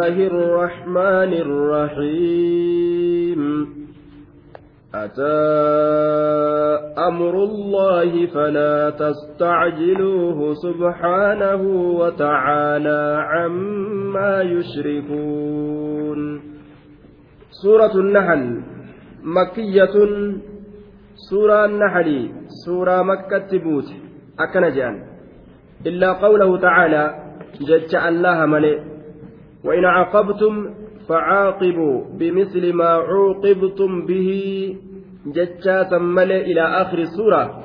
الله الرحمن الرحيم. أتى أمر الله فلا تستعجلوه سبحانه وتعالى عما يشركون. سورة النحل مكية. سورة النحل سورة مكة بوت أكنجان إلا قوله تعالى جج الله ملئ. وإن عاقبتم فعاقبوا بمثل ما عوقبتم به. ججاتا ملئ إلى آخر السورة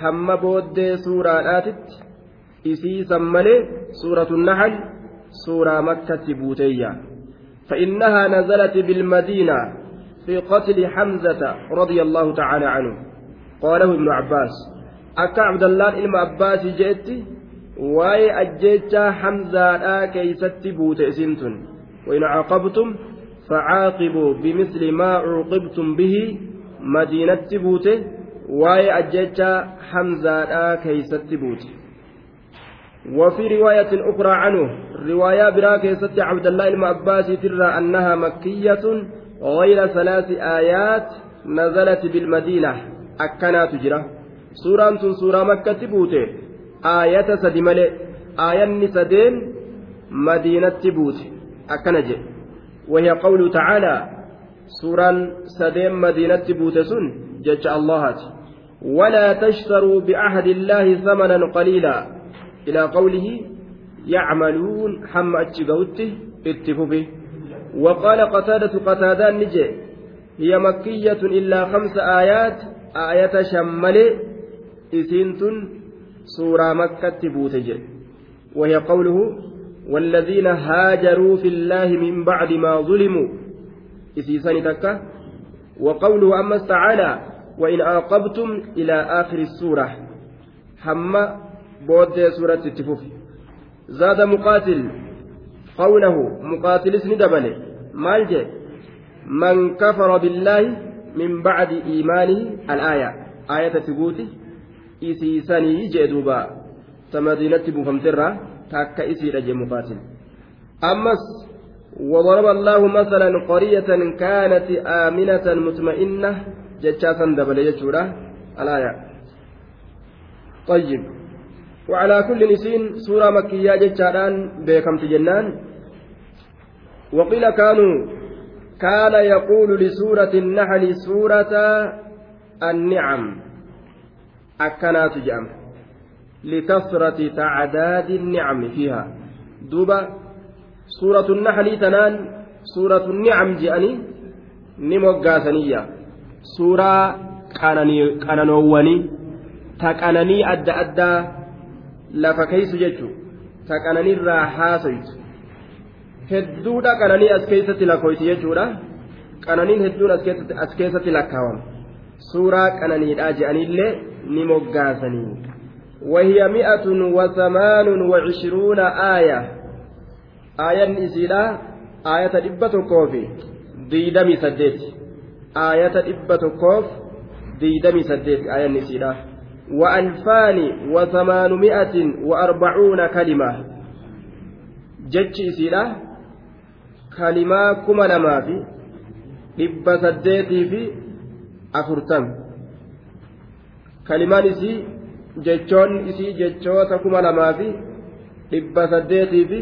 هم بود سورة آتت إسيسا ملئ سورة النحل. سورة مكة بوتية. فإنها نزلت بالمدينة في قتل حمزة رضي الله تعالى عنه. قاله ابن عباس. أكا عبد الله إلما عباس جئت؟ Waa'ee ajjechaa hamzaadhaa keeysatti buute isintun wain caqabtum facaaqibuu bimisli maa cuuqibtum bihi madiinatti buute waa'ee ajjechaa hamzaadhaa keeysatti buute وفي رواية أخرى عنه رواية براكة ست عبد الله المعباس ترى أنها مكية غير ثلاث آيات نزلت بالمدينة أكنا تجرى سورة سورة مكة بوته aayata sadi malee aayanni sadeen madiinatti buute. Akkana jedhe. وهي قوله تعالى سورة سدين مدينة بوتسون جج الله ولا تشتروا بعهد الله ثمنا قليلا إلى قوله يعملون حم أتشقوته اتفوفه وقال قتادة قتادة نجي هي مكية إلا خمس آيات آية شمل سورة مكة بوتج وهي قوله والذين هاجروا في الله من بعد ما ظلموا. إسيسان تكا. وقوله أما تعالى وإن عاقبتم إلى آخر السورة. حما بود سورة التفوف زاد مقاتل. قوله مقاتل اسم دبله مالجه من كفر بالله من بعد إيمانه. الآية. آية تقوتي isiisanii jee duuba ta madiinatti buufamterraa takka isiidha jee muqaatil ammas وضرب الله مثلا قرية كانت آمنة مطمئنة جتشاسا دبل يجورا الآية طيب وعلى كل نسين سورة مكية جتشاران بكم جنان وقيل كانوا كان يقول لسورة النحل سورة النعم akkanaatu jedhama. Likasrati tacdaadi الnicami fiiha. Duuba suuratu naxlii tanaan suuratu nicam je'anii ni moggaasaniyya suuraa qananoowwanii ta qananii adda addaa lafa keeysu jechuu ta qananiirraa haasoytu hedduudha qananii as keessatti lakkoyti jechuudha. Qananiin hedduun as keessatti lakkaawama. Suuraa qananiidhaa je'aniillee ni moggaasanii. وهي مئة وثمان وعشرون آية آية إسيلا آية إبة كوفي ديدمي سديت آية إبة كوف ديدمي سديت آية إسيلا وألفان وثمانمائة وأربعون كلمة جتش إسيلا كلمة كما لما في إبة سديتي في أفرتم kalimaan isii jechoon isii jechoota kuma lamaa fi dhibba saddeetii fi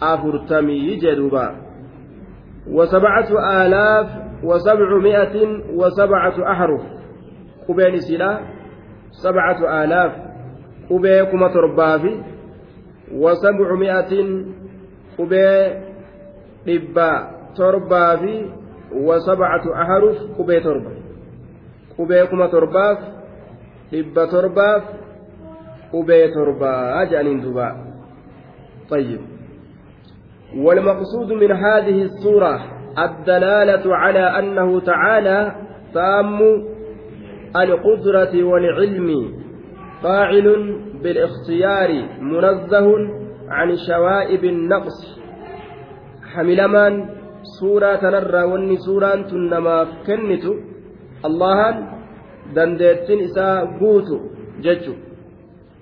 afurtamii jedhuuba وسبعة آلاف وسبعمائة وسبعة أحرف قبين سلا سبعة آلاف قبيكم تربافي وسبعمائة قبي dhibba torbaa fi wasabcatu aharuf qubee torba qubee kuma torbaaf dhibba torbaaf qubee torbaa jedhaniin duuba. طيب والمقصود من هذه السورة الدلالة على أنه تعالى تام القدرة والعلم فاعل بالاختيار منزه عن شوائب النقص. حملمان سورة تنرى وني سورة تنما كنت allahan dandeettiin isaa guutu jechu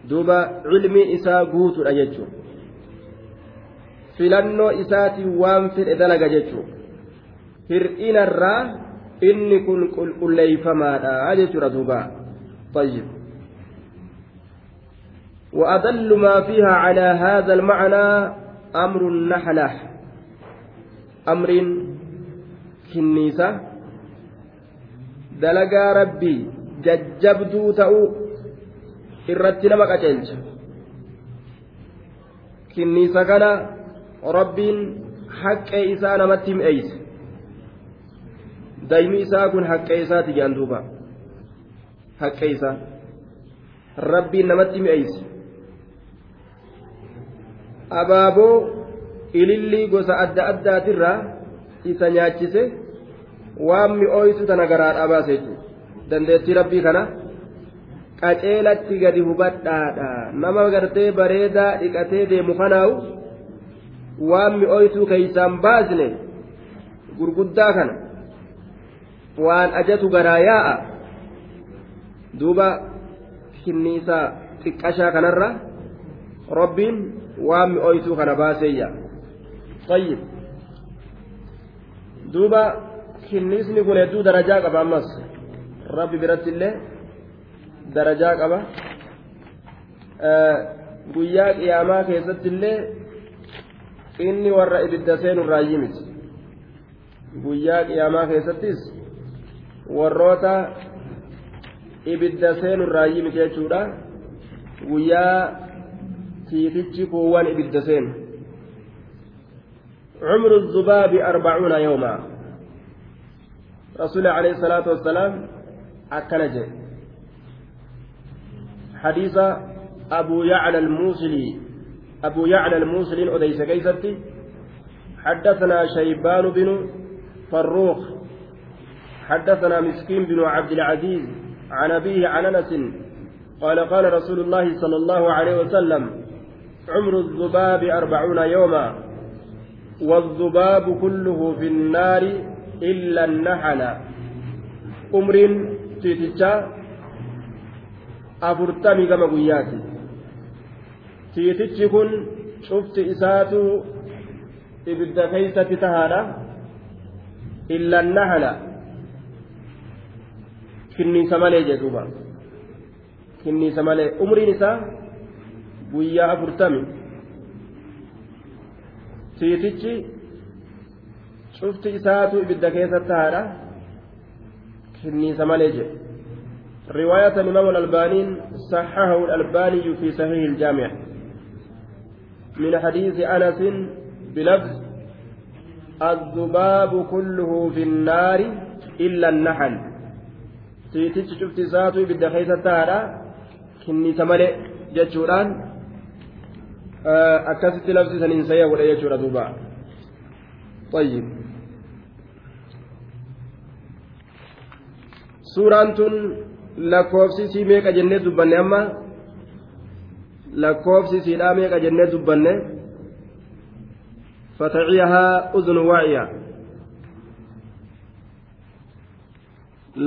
duuba cilmiin isaa guutudha jechu filannoo isaatiin waan fedhe dalaga jechuudha hir'inarraa inni kun qulqulleeyfamaadha jechuudha duuba طيب وأدل ما فيها على هذا المعنى أمر النحلة أمر كنيسة dalagaa rabbii jajjabduu ta'uu irratti nama qaceelcha kinniisa kana rabbiin haqqee isaa namatti mi'eeyse daymi isaa kun haqqee isaati jedhan duuba. Haqqee isaa. Rabbiin namatti mi'eeyse abaaboo ilillii gosa adda addaatirraa isa nyaachise waan mi'ooytu tana garaadhaa baase jechuudha dandeettii rabbii kana qaceelatti gadi hubadhaadha nama gartee bareedaa dhiqatee deemu kanaawu waan mi'ooytuu keeysaan baasne gurguddaa kana waan ajatu garaa yaa'a duuba kinniisaa xiqqashaa kanarra rabbiin waan mi'ooytuu kana baaseeyya طيب duuba kinnisni kun hedduu darajaa qaba ammas rabbi biratti illee darajaa qaba guyyaa qiyaamaa keessatti illee inni warra ibidda seenu raayyi miti guyyaa qiyaamaa keessattis warroota ibidda seenu raayyi miti jechuudha guyyaa tiitichi kuuwwan ibidda seenu عمر الذباب أربعون يوما رسول عليه الصلاة والسلام أكنج حديث أبو يعلى الموصلي أبو يعلى الموصلي أديس كيستي حدثنا شيبان بن فروخ حدثنا مسكين بن عبد العزيز عن أبيه عن أنس قال قال رسول الله صلى الله عليه وسلم عمر الذباب أربعون يوما والذباب كله في النار إلا النحل أمر tiitichaa afurtamii gama guyyaati. Tiitichi kun cufti isaatu ibidda keeysatti tahaadha. Illannahala kinniisa malee jedhuuba kinniisa malee. Umriin isaa guyyaa afurtami. Tiitichi cufti isaatu ibidda keessa tahaadha. Malee jedhu رواية الإمام الألباني صححه الألباني في صحيح الجامع. من حديث أنس بلفظ الذباب كله في النار إلا النحل. تيتيش شفت ساتو بدأ خيسة تارا كني تملئ جتشوران أكست لفظ سنين سيا ولا دوبا طيب. Suuraan tun lakkoofsi isii meeqa jennee dubbanne amma lakkoofsi isiidhaa meeqa jennee dubbanne fataciyahaa uzunu waa'iya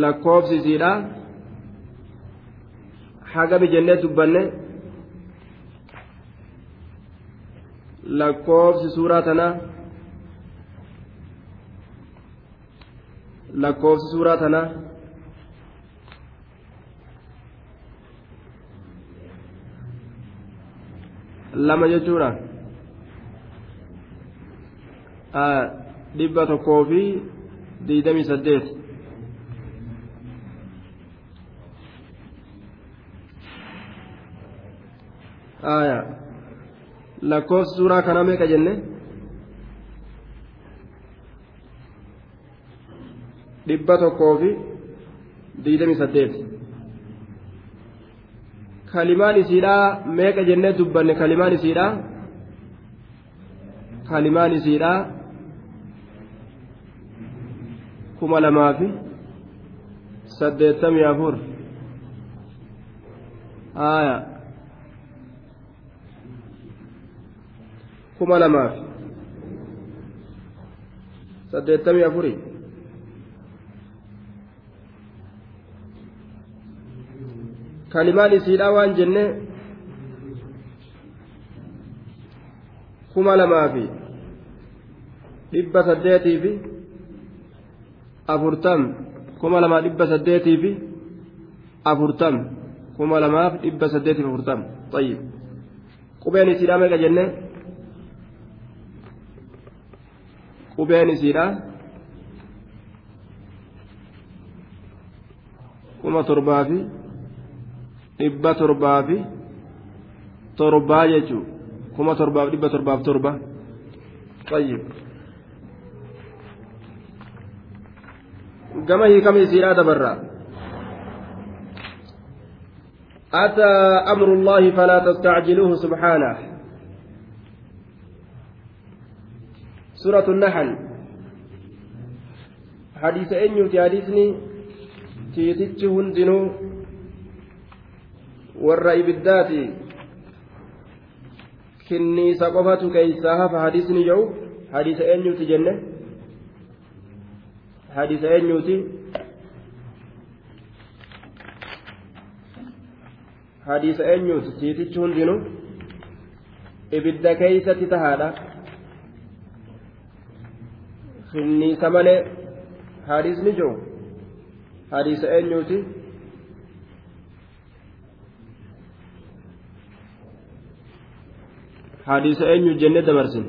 lakkoofsi isiidhaa hagami jennee dubbanne lakkoofsi suuraa tanaa lakkoofsi suuraa tanaa lama jechuudha dhibba tokkoo fi diidamii saddeet lakkoofsi suuraa kanaa meeqa jenne dhibba tokkoo fi diidamii saddeet kalimaan isiidhaa meeqa jennee dubbanne kalimaan isiidhaa kalimaan isiidhaa kuma lamaa fi saddeettamii afur haaya kuma lamaa fi saddeettamii afurii kalimaan isiidhaa waan jenne kuma lamaa fi dhibba saddeetii fi afurtam kuma lamaa dhibba saddeetii fi afurtam kuma lamaaf dhibba saddeetii fi afurtam tayyib qubeen isiidhaa meeqa jenne qubeen isiidhaa kuma torbaa fi dhibba torbaa fi torbaa jechuun kuma torbaaf dhibba torbaaf torba tayyib gama hiikama isiidhaa dabarraa أتى أمر الله فلا تستعجلوه سبحانه سورة النحل حديث أن يتحدثني تيتج هندنو warra ibiddaati. Kinniisa qofatu keeysaa hafa hadiisni jedhu hadiisa eenyuuti jenne? Hadiisa eenyuuti? Hadiisa eenyuuti? Tiitichi hundinuu? Ibidda keeysatti tahaadha. Kinniisa malee hadiisni jiru hadiisa eenyuuti eenyu jenne dabarsin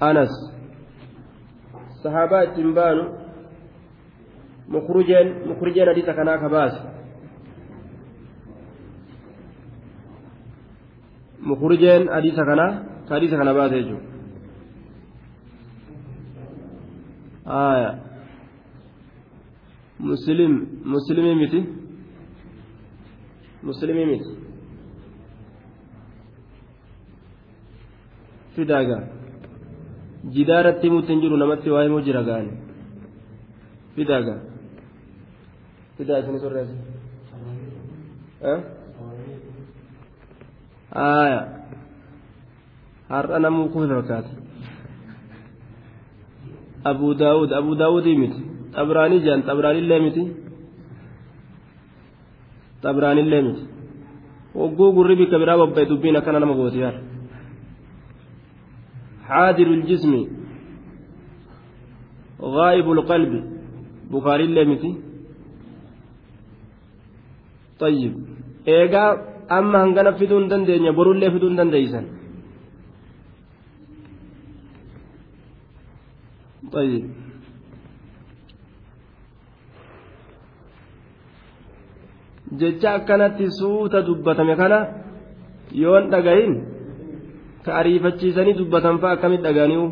anas sahaabaa ittiin baanu mukrujeen mukrujeen hadiisa kanaa ka baase mukrujeen hadiisa kanaa ka hadiisa kana baase jechuudha aya muslim muslimii miti muslimii miti fidaagaa jidaaratti himuutti hin jiru namatti waa himuu jira gaani fidaagaa fidaa isini sorreessa aya har'a namuu kufe fakkaata abu daawud abu daawudii miti xabraanii jedhan xabraanillee miti xabraanillee miti hogguu gurri bikka biraa bobba'e dubbiin akkana nama gooti yaar حاضر الجسم غائب القلب بخاري الليمتي طيب إيجا أما هنغنا فدون دندين برو اللي فدون دنديسا طيب jecha akkanatti suuta dubbatame kana yoon dhagahin ka ariifachiisanii dubbatan fa'a akkamit dhagaaniu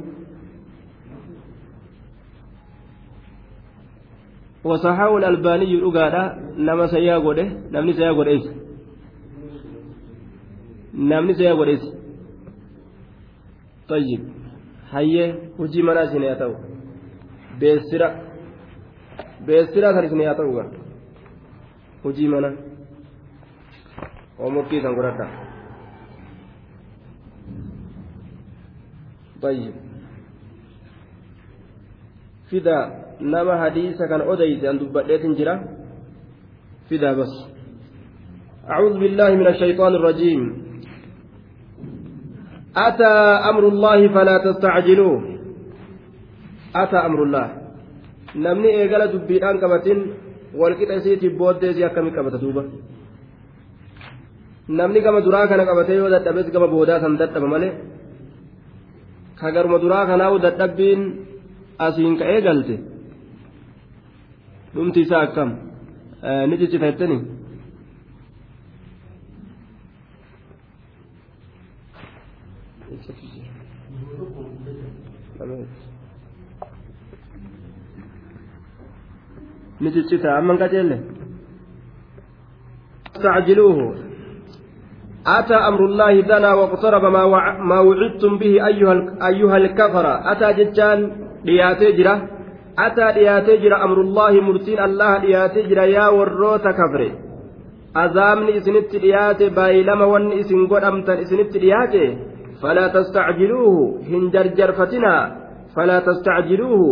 wasaxaahu albaaniyyu dhugaadha nama sayyaa godhe namni sayyaa godhees namni sayyaa godhees طيب hayyee hojii manaa isin haa ta'u beessira beessira kan isin haa ta'u gaa hojii mana? Oomurkii san godhadha طيب فدا نما حديث كان أديت أن دبت جرا فدا بس أعوذ بالله من الشيطان الرجيم أتى أمر الله فلا تستعجلوه أتى أمر الله نمني إيقال دبيران كبتين walqixa isiitiif booddee isii akkamii qabata duuba namni gama duraa kana qabatee yoo dadhabes gama boodaa san dadhaba malee ka garuma duraa kanaawu dadhabbiin asiin ka'ee galte dhumti isaa akkam ni ciccita jettanii ni ciccita qaceelle استعجلوه. أتى أمر الله دنا واقترب ما, وع... ما وعدتم به أيها, ال... أيها الكفرة. أتى جتان لياتي أتى لياتي جرا أمر الله مرسين الله لياتي جرا يا وروت كفر. أزامني إسنت لياتي بايلما ون إسن أمتن إسنت لياتي. فلا تستعجلوه. هنجرجر فتنا. فلا تستعجلوه.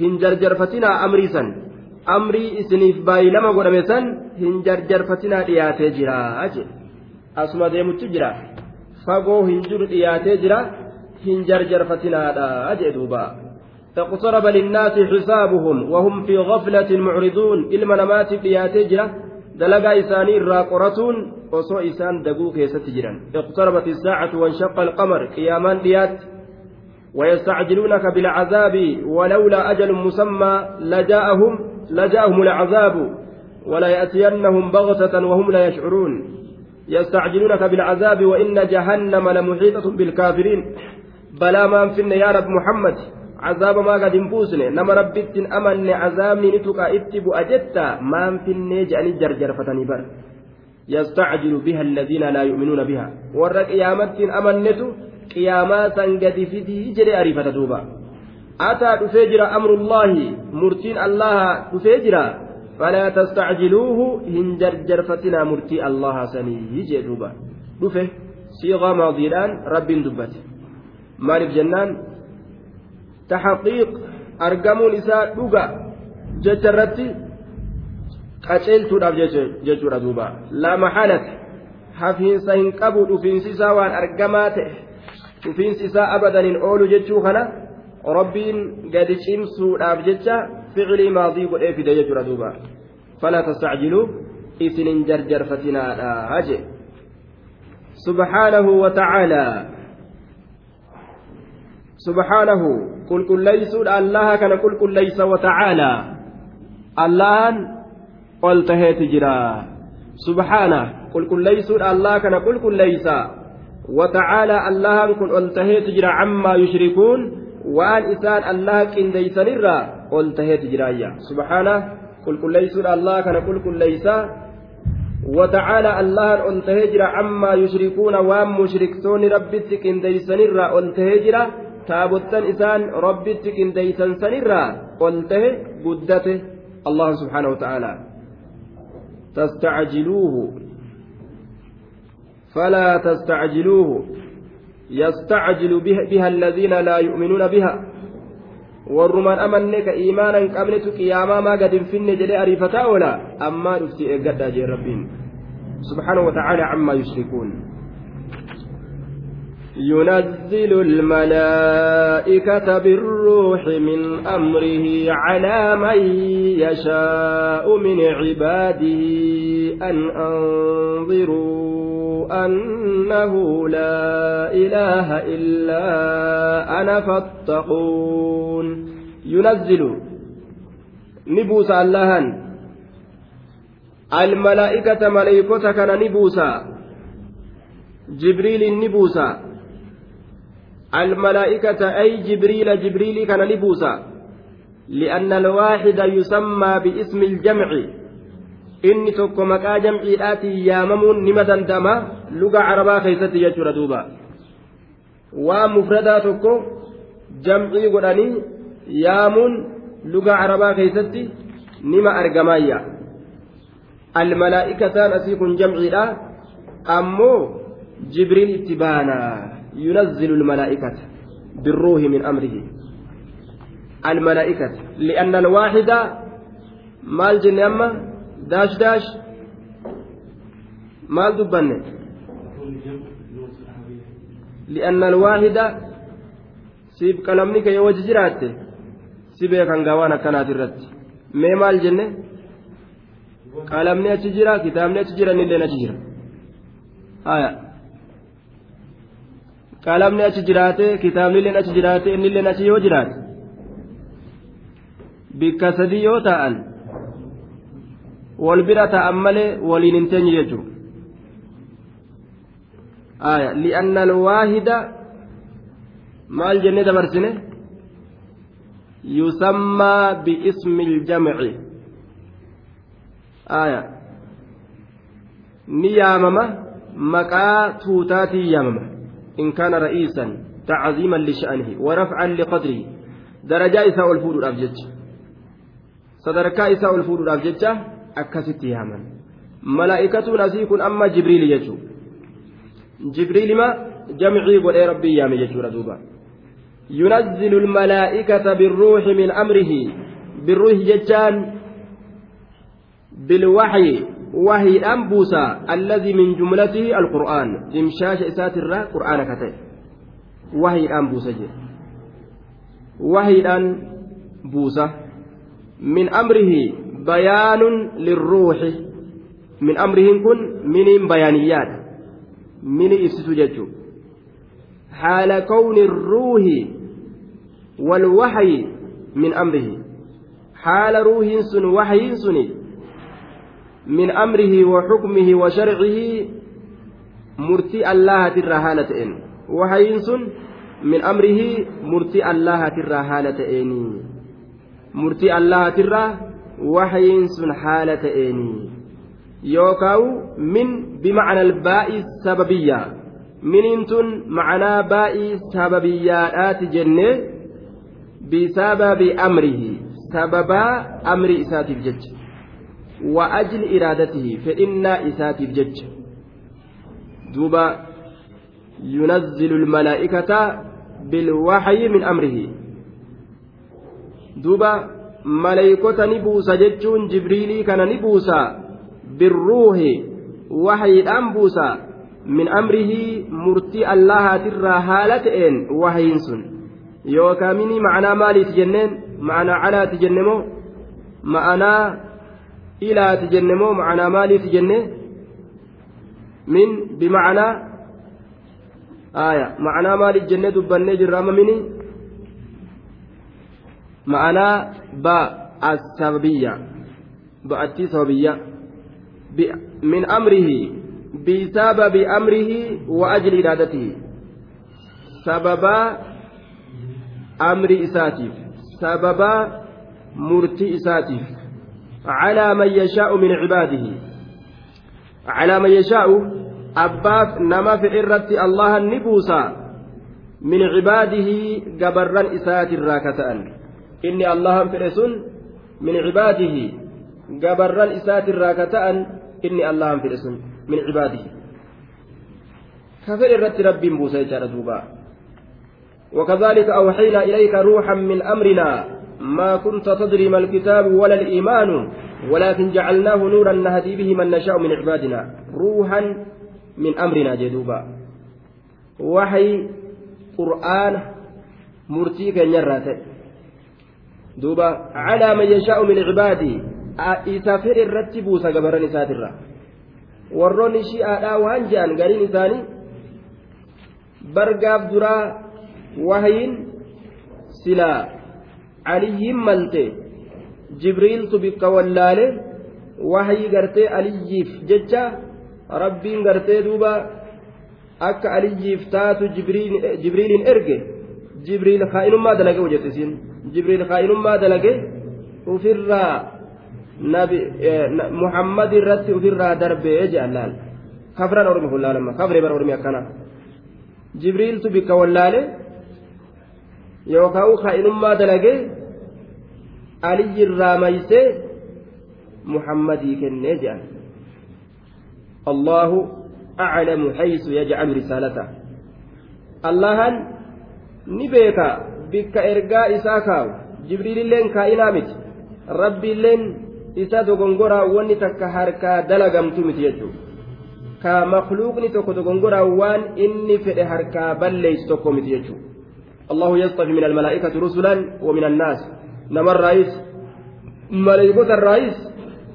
هنجرجر فتنا أمريسا amrii isiniif baay'ilama godhame san hin jarjarfatinaa dhiyaatee jira asuma deemutti jira. Fagoo hin jiru dhiyaatee jira hin jarjarfatinaadha jee duuba. اقترب للناس حسابهم وهم في غفلة معرضون إلما نمات بياتي جرة دلقا إساني الراقرتون وصو إسان دقو كيست جرا اقتربت الساعة وانشق القمر قيامان ديات ويستعجلونك بالعذاب ولولا أجل مسمى لجاءهم لجاءهم العذاب ولا يأتينهم بغتة وهم لا يشعرون. يستعجلونك بالعذاب وإن جهنم لمحيطة بالكافرين. بلا ما فين يا رب محمد. عذاب ما قد انفوسني نما ربت أمن عذابني نتوكا اتبو أجتا ما فين جاني جرجر فتني بر. يستعجل بها الذين لا يؤمنون بها. ور قيامت أمنتو قياما سنجد فيه جري أريفة دوبا أتى تفجر أمر الله مرتين الله تفجر فلا تستعجلوه هنجرجر فتنا مرتي الله سني يجي دوبا دفه صيغة ماضيان رب jennaan taxaqiiq argamuun isaa dhuga jecha irratti qaceeltuudhaaf jechuudha duuba laa maxaalata hafiinsa hin qabu dhufiinsi isaa waan argamaa ta'e dhufiinsi isaa abadaniin oolu jechuu kana gadi cimsuudhaaf jecha ficilii maadii godhee fide jechuudha duuba falaa tastacjiluu isin hin jarjarfatinaadha haje subhaanahu wa ta'aalaa سبحانه قل قل ليس الله كان قل قل ليس وتعالى اللهن قلت هيت جرا سبحانه قل قل ليس الله كان قل قل وتعالى إسان الله قلت هيت جرايا سبحانه قل قل ليس الله كان قل قل ليس وتعالى الله قلت هجرا عما يشركون وان مشركتون ربتك إن ديسنرا taabottan isaan rabbitti qindeeysan sanirraa ol tahe guddate. Allah subxaanahu wa ta'aala. Tastacjiluuhu falaa yu'minuuna biha warrumaan amanne ka iimaana hin qabnetu qiyaamaa maa gad hin finne jedhee ariifataa oola ammaa dhufti eeggadhaa jee rabbiin subxaanahu wa ta'aala cammaa yushrikuun ينزل الملائكة بالروح من أمره على من يشاء من عباده أن أنظروا أنه لا إله إلا أنا فاتقون. ينزل نبوس اللهن. الملائكة ملائكة كان نبوسا جبريل نبوسا الملائكة أي جبريل جبريل كان لبوسا لأن الواحد يسمى باسم الجمع. Inni tokko maqaa jamciidhaatiin yaamamuun nima dandama luga carabaa keessatti jechuudha duuba waan mufradaa tokko jamcii godhanii yaamuun luga carabaa keessatti nima argamaayya almalaa'ikataan asii kun jamciidha ammoo jibriil itti baanaa ينزل الملائكة بالروح من أمره الملائكة لأن الواحد مال جن أما داش داش. مال دبن لأن الواحد سيب كلامني كي وجه جرات. سيبه كان غوانا كانت الرد مي مال جنة؟ قلمني أتجرا كتابني أتجرا نلين أتجرا آية qalamni achi jiraate kitaabnilleen achi jiraate innilleen achi yoo jiraate bikka sadii yoo ta'an wal bira ta'an malee waliin hin teenye jechuudha aya li'anna alwaahida maal jennee dabarsine yusammaa biismi iljamci ni yaamama maqaa tuutaatiin yaamama إن كان رئيسا تعظيما لشأنه ورفعا لقدره درجة إساء الفود الأبجج صدركا إساء الفود الأبجج أكست ياما ملائكة نسيك أما جبريل يجو جبريل ما جمعي قل ربي يام يجو ردوبا ينزل الملائكة بالروح من أمره بالروح ججان بالوحي وحي أنبوسا الذي من جملته القرآن إمشاش إسات الرا قرآن كتئ وحي أنبوسا جي بيان للروح من أمرهم كن من بيانيات من إفسسو حال كون الروح والوحي من أمره حال روح سن وحي سن من أمره وحكمه وشرعه مرتي الله ترى هالة وحي سن من أمره مرتي الله ترى هالة إني waxyiin sun haala ta'eenii yookaawu min bimacna albaa'i sababiyya. Miniin tun macanaa baa'ii sababiyyaadhaati jenne bisababi amrihi sababaa amri isaatiif jecha. Wa ajli iraadatihi fedhinnaa isaatiif jecha. Duuba yunazzilu almalaa'ikata bilwaxyi min amrihi. Duuba maleeykota ni buusa jechuun jibriilii kana ni buusa. Birruuhi waxyiidhaan buusa. Min amrihii murtii allahaatirraa haala ta'een waxyiin sun. Yookaan mini macnaa maaliiti jenneen? Macnaa calaati jenne moo? Ma'anaa ilaati jenne moo? Macnaa maaliiti jenne min bimacnaa aaya. Macnaa maaliif jenne dubbannee jirra? Amma mini? Ba'attii sababiyya min amrihi bisababi amrihi wa ajli iraadatihi sababaa amri isaatiif sababa murtii isaatiif calaa man yashaa'u min cibaadihi calaa man yashaa'u abbaaf nama fedhe irratti allahan ni buusa min cibaadihi gabarran isaatirraa ka ta'an inni allahan fedhe sun min cibaadihi gabarran isaatirraa ka ta'an inni allahan fedhe sun min cibaadihi ka fedhe irratti rabbiin buusa jechaadha duubaa وكذلك أوحينا إليك روحا من أمرنا ما كنت تدري ما الكتاب ولا الإيمان ولكن جعلناه نورا نهدي به من نشاء من عبادنا روحا من أمرنا جدوبا وحي قرآن مرتيك نراته دوبا على من يشاء من عبادي إسافر الرتب سقبرني ساترا warroonni shi'aadhaa waan je'an gariin isaanii bargaaf duraa wahayin silaa aliyyiin malte jibriiltu bikka wallaale wahayii gartee aliyyiif jecha rabbiin gartee duuba akka aliyyiif taatu jibriiliin erge jibriil kaa'inummaa dalage hojjette isin jibriil kaa'inummaa dalage ufirraa nabi muhammad irratti ufirraa darbee jedhan laal kafran ormi kun laalama kafree bara ormi akkana jibriiltu bikka wallaale yookaan kaa'inummaa dalagee aliyyirraa maysee muhammadii kennee jedhan allahu aclamu xaysu yajcalu risaalata allahan ni beeka bikka ergaa isaa kaawu jibriililleen kaa'inaa miti rabbiilleen isa dogongoraa wanni takka harkaa dalagamtu miti jechuudha ka makluuqni tokko dogongoraa waan inni fedhe harkaa balleessu tokko miti jechuudha. الله يصطفي من الملائكة رسلا ومن الناس نما الرئيس ملائكة الرئيس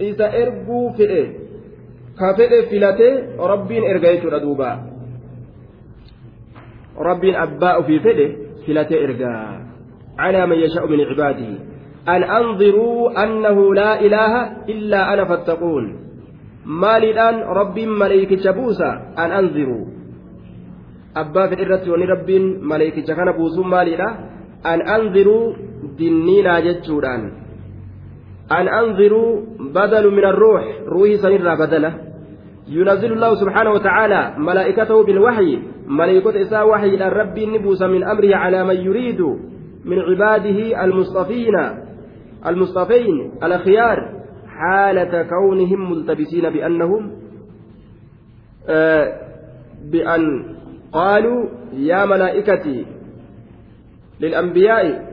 إذا إرجو فئة كفئة فلته ربين إرجعت ردوبا ربين أباء في فئة إرجع على من يشاء من عباده أن أنظروا أنه لا إله إلا أنا فاتقون مالي الآن رب ملائكة بوسى أن أنظروا abbaa fedhe irratti wani rabbiin maleekicha kana buusuun maaliidha an anziruu dinniinaa jechuudhaan an anziruu badalu min arruux ruuhii sanirraa badala ينزل الله سبحانه وتعالى ملائكته بالوحي ملائكة إساء وحي إلى ربي نبوس من أمره على من يريد من عباده المصطفين المصطفين الأخيار حالة كونهم ملتبسين بأنهم آه بأن قالوا يا ملائكتي للأنبياء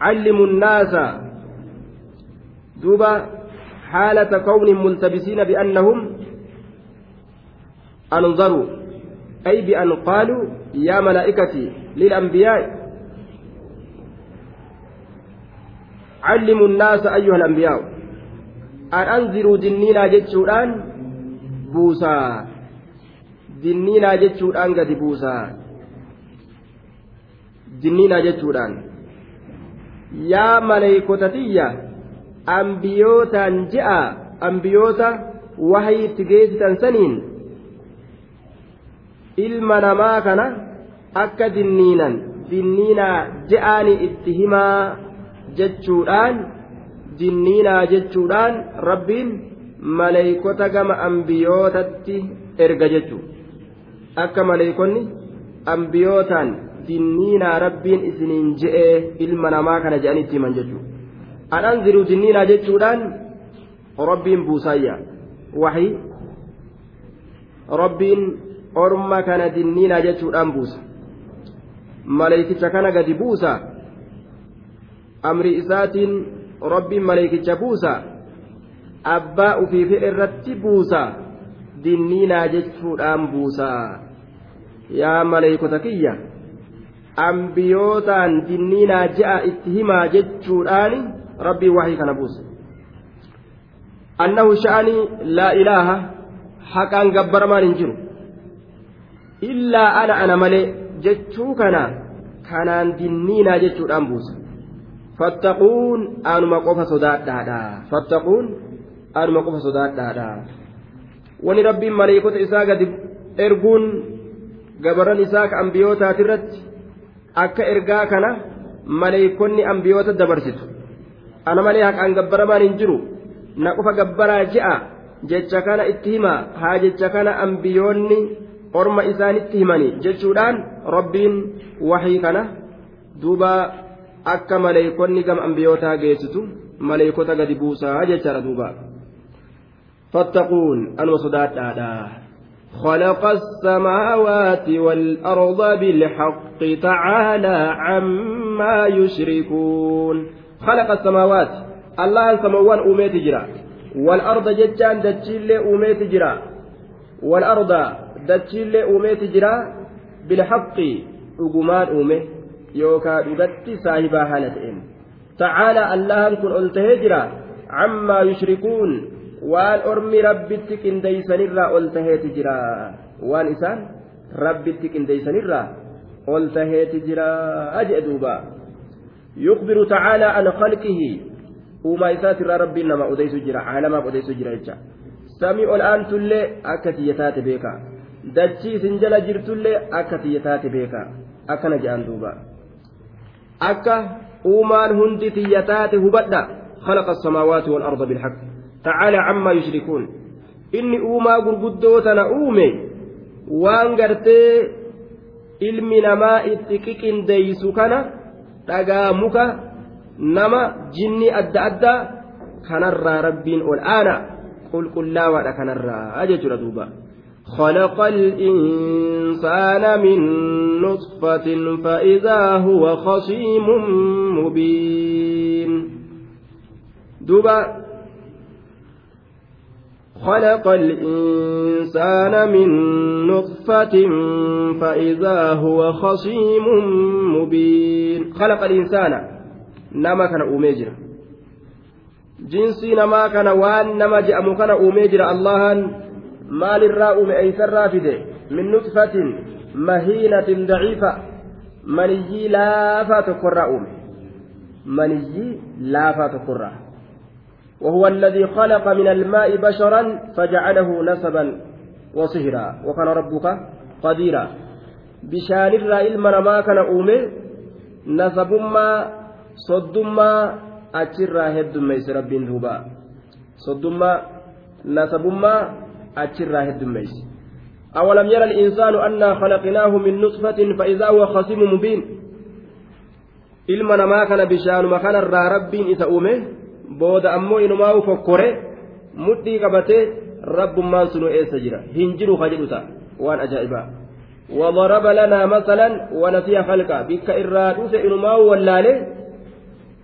علموا الناس دوبا حالة كون ملتبسين بأنهم أنظروا أي بأن قالوا يا ملائكتي للأنبياء علموا الناس أيها الأنبياء. أن أنذروا جنينا جتشوران بوسا. جنينا جتشوران قد بوسا. جنينا جتشوران يا ملائكتي ambiyootaan je'a ambiyoota wahayitti geessitan saniin ilma namaa kana akka dinniinan dinniinaa je'aani itti himaa jechuudhaan dinniinaa jechuudhaan rabbiin maleeykota gama ambiyootatti erga jechuudha akka maleeykonni ambiyootaan dinniinaa rabbiin isiniin je'ee ilma namaa kana je'anitti himan jechuudha. An anziruu jinniinaa jechuudhaan rabbiin buusaayya waxii rabbiin orma kana dinniinaa jechuudhaan buusa maleeykicha kana gadi buusa amri isaatiin rabbiin maleeykicha buusa abbaa fedhe irratti buusa dinniinaa jechuudhaan buusa yaa maleeykota kiyya ambiyootaan dinniinaa je'a itti himaa jechuudhaani rabbii waxii kana buuse. Annahu sha'anii laa ilaaha haqaan gabbaramaan hin jiru. Illaa ana ana malee jechuu kana kanaan dinniinaa jechuudhaan buuse. Fattaquun anuma qofa sodaadhaadha. Fattaquun anuma qofa sodaadhaadha. Wani rabbiin maleekota isaa gadi erguun gabaran isaa ka ambiyootaati akka ergaa kana maleekonni ambiyoota dabarsitu ana malee haqaan gabbaramaan hin jiru na qofa gabbaraa je'a jecha kana itti hima haa jecha kana ambiyoonni orma isaanitti himanii jechuudhaan rabbiin waxii kana duuba akka maleeykonni gama ambiyootaa geessitu maleeykota gadi buusaa jechaadha duuba fattaquun anuma sodaadhaadha خلق السماوات والأرض بالحق تعالى عما يشركون خلق السماوات. الله سموان أوميت جرا. والأرض جتان دتشيل أوميت جرا. والأرض دتشيل أوميت جرا. بالحق أقمان أومي. يوكا دودتي صاحبا هالتين تعالى الله كن ألته جرا. عما يشركون. ormi rabbitti qindeeysanirraa ol taheeti jira waan isaan rabbitti qindeeysanirraa ol taheeti jira aje duuba يخبر تعالى عن خلقه وما إسات ربي نما أديس جرا عالما أديس جرا إجا سميع الآن تلي أكتي يتات بيكا دتشي سنجل جرتلي أكتي يتات بيكا أكنا جان دوبا أكا uumaan hundi tiyyataate hubadha khalaqa asamaawaati waalarda bilhaq tacaala cammaa yushrikuun inni uumaa gurguddoo tana uume waan gartee ilmi namaa itti qiqindeeysu kana dhagaa muka nama jinni adda addaa kanarraa rabbiin ol aana qulqullaawaadha kanarraa jechuudha duuba خلق الإنسان من نطفة فإذا هو خصيم مبين دوبا خلق الإنسان من نطفة فإذا هو خصيم مبين خلق الإنسان نما كان أوميجر جنسي نما كان وان نما جأم كان أوميجر الله مال الراء أيسر رافده من نطفة مهينة ضعيفة. مني لا فاتكر أومي. مني لا فاتكر وهو الذي خلق من الماء بشرا فجعله نسبا وصهرا. وكان ربك قديرا. بشان الرائل ما كان أومي أتشرا هد ميس رب دوبا صدما نسبما أتشرا هد ميس أولم يرى الإنسان أنا خلقناه من نطفة فإذا هو خصيم مبين ilma namaa kana bishaanuma kanarraa rabbiin isa uume booda ammoo inumaa fokkore mudhii qabatee rabbummaan sunu eessa jira hin jiru ka jedhu ta'a waan ajaa'ibaa وضرب لنا مثلا ونسي خلقه بك إرادوس إنما ولاله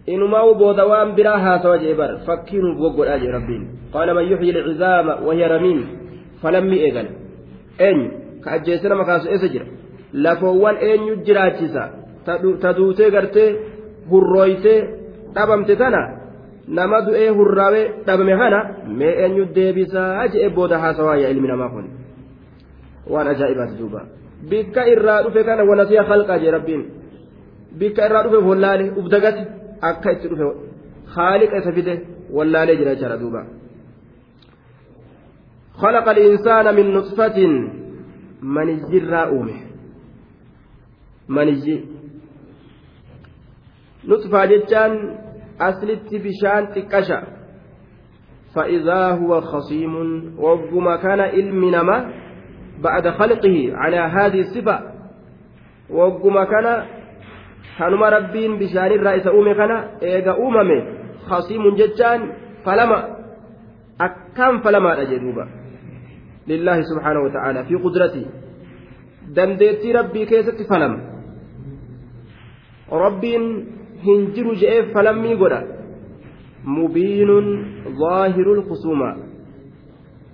inumaa booda waan biraa haasawa jee bar fakkii nuuf goggodhaa jee rabbiin qaala man yuxyi lcizaama wahiya ramiim falammii eegan eenyu ka ajjeesse nama kaasu eessa jira lafoowwan eenyu jiraachisa ta duutee gartee hurrooytee dhabamte tana nama du'ee hurraawee dhabame kana mee eenyu deebisaa je'e booda haasawaa yaa ilmi namaa kun waan ajaa'ibaati duuba bikka irraa dhufe kana wanasiya halqaa jee rabbiin bikka irraa dhufe wallaale uf dagate akka itti dhufe haaliqa isa fide wallaalee jira jechaadha duuba خلق الإنسان من نطفة منجي الرؤومه منجي نطفة جتان أسلت بشان تكشا فإذا هو خصيم وقم كان علم نما بعد خلقه على هذه الصفة وقم كان rabbiin bishaanirraa isa uume kana eega uumame khasiimun jechaan falama akkaan falamaadha jedhuuba lillaahi subhaanahu wa ta'aala fi qudratii dandeettii rabbii keessatti falama rabbiin hin jiru je'eef falammii mubiinun zaahirul khusuuma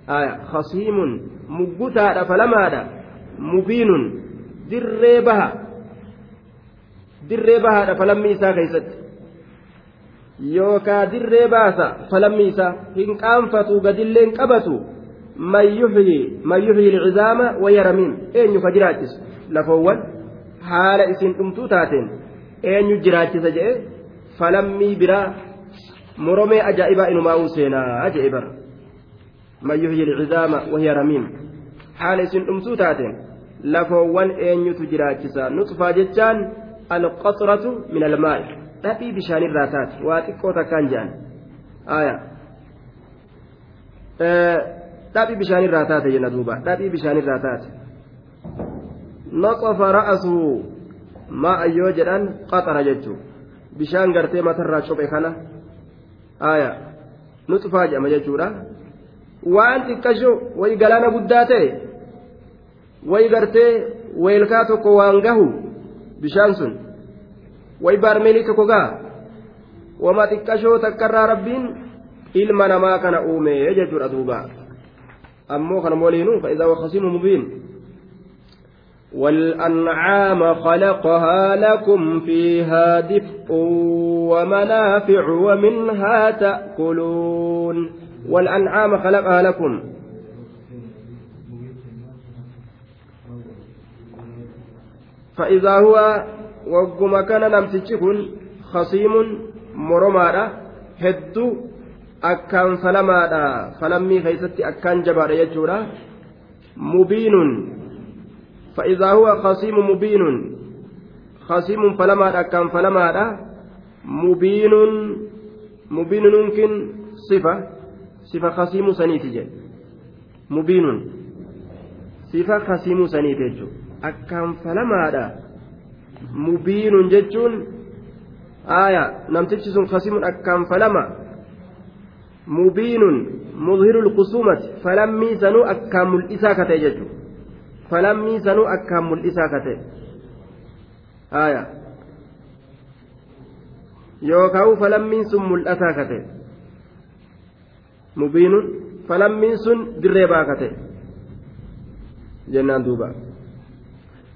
khasiimun muggutaadha falamaadha mubiinun dirree baha. Dirree bahaadha falammii isaa keessatti. Yookaa dirree baasa falammii isaa hin qaanfatu gadilleen qabatu man yuxyi man yuxyi lcizaama eenyu ka jiraachisu lafoowwan haala isin dhumtuu taateen. Eenyu jiraachisa jedhe falammii biraa moromee ajaa'ibaa inumaa'uu seenaa jedhe bara yuxyi lcizaama wahiya ramiim haala isin dhumtuu taateen lafoowwan eenyutu jiraachisa nuxfaa jechaan alqaxratu min almaa'i dhadhii bishaanirraa taate waa xiqqoo takkaan jedhan aya dhadhii bishaanirraa taate jenna duuba dhadhii bishaanirraa taate naqafa ra'asuu maa yoo jedhan qaxara jechuu bishaan gartee matarraa cophe kana aya nuxfaa jedhama jechuudha waan xiqqasho wayi galaana guddaa ta'e wayi gartee weelkaa tokko waan gahu bishaan sun way baarmeelii tokko gaa wama xiqqashoo takkarraa rabbiin ilma namaa kana uume jechuudha duuba ammoo kana waliinuu fa'idaa waqasimu mubiin والأنعام خلقها لكم فيها دفء ومنافع ومنها تأكلون والأنعام خلقها لكم. فإذا هو وقم كان نمتشكن خصيم مرمادا هدو أكان فلمادا فلمي خيستي أكان جبار يجورا مبين فإذا هو خصيم مبين خصيم فلمادا أكان فلمادا مبين مبين ممكن صفة صفة خصيم سنيتي مبين صفة خصيم سنيتي mubiinun jechuun aaya namtichi sun kasimun akkaan falama mubiinun mudhiru lkusumati falammii sanuu akkaan mul'isaa ka ta'e jechuudha falammii sanuu akkaan mul'isaa ka ta'e aaya yookaan falammiin sun mul'ataa ka ta'e mubiinun falammiin sun dirree baa ka ta'e jennaan duuba.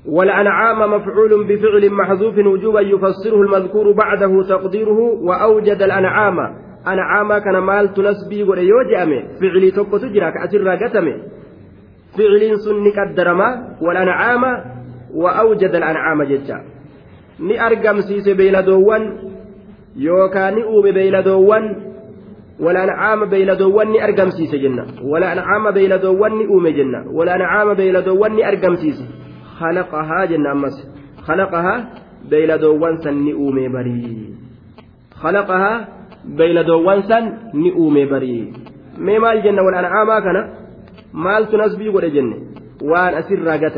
والأنعام مفعول بفعل محذوف وجوبا يفسره المذكور بعده تقديره وأوجد الأنعام أنعام كان مال تنسبي وليوجأمه فعلي توكو تجرى كأسر راقتمه فعل سنك الدرما والأنعام وأوجد الأنعام ججا ni argamsiise beeyladoowwan yookaan ni uume beeyladoowwan wal'ancaama beeyladoowwan ni argamsiise jenna wal'ancaama beeyladoowwan ni uume jenna wal'ancaama beeyladoowwan ni argamsiise خلقها جنة أمس خلقها بيلدوان سن نؤمي بري خلقها بيلدوان سن نؤمي بري ما مال جنة والأنعام كان مال تنسبي قد جنة وان أسر راقة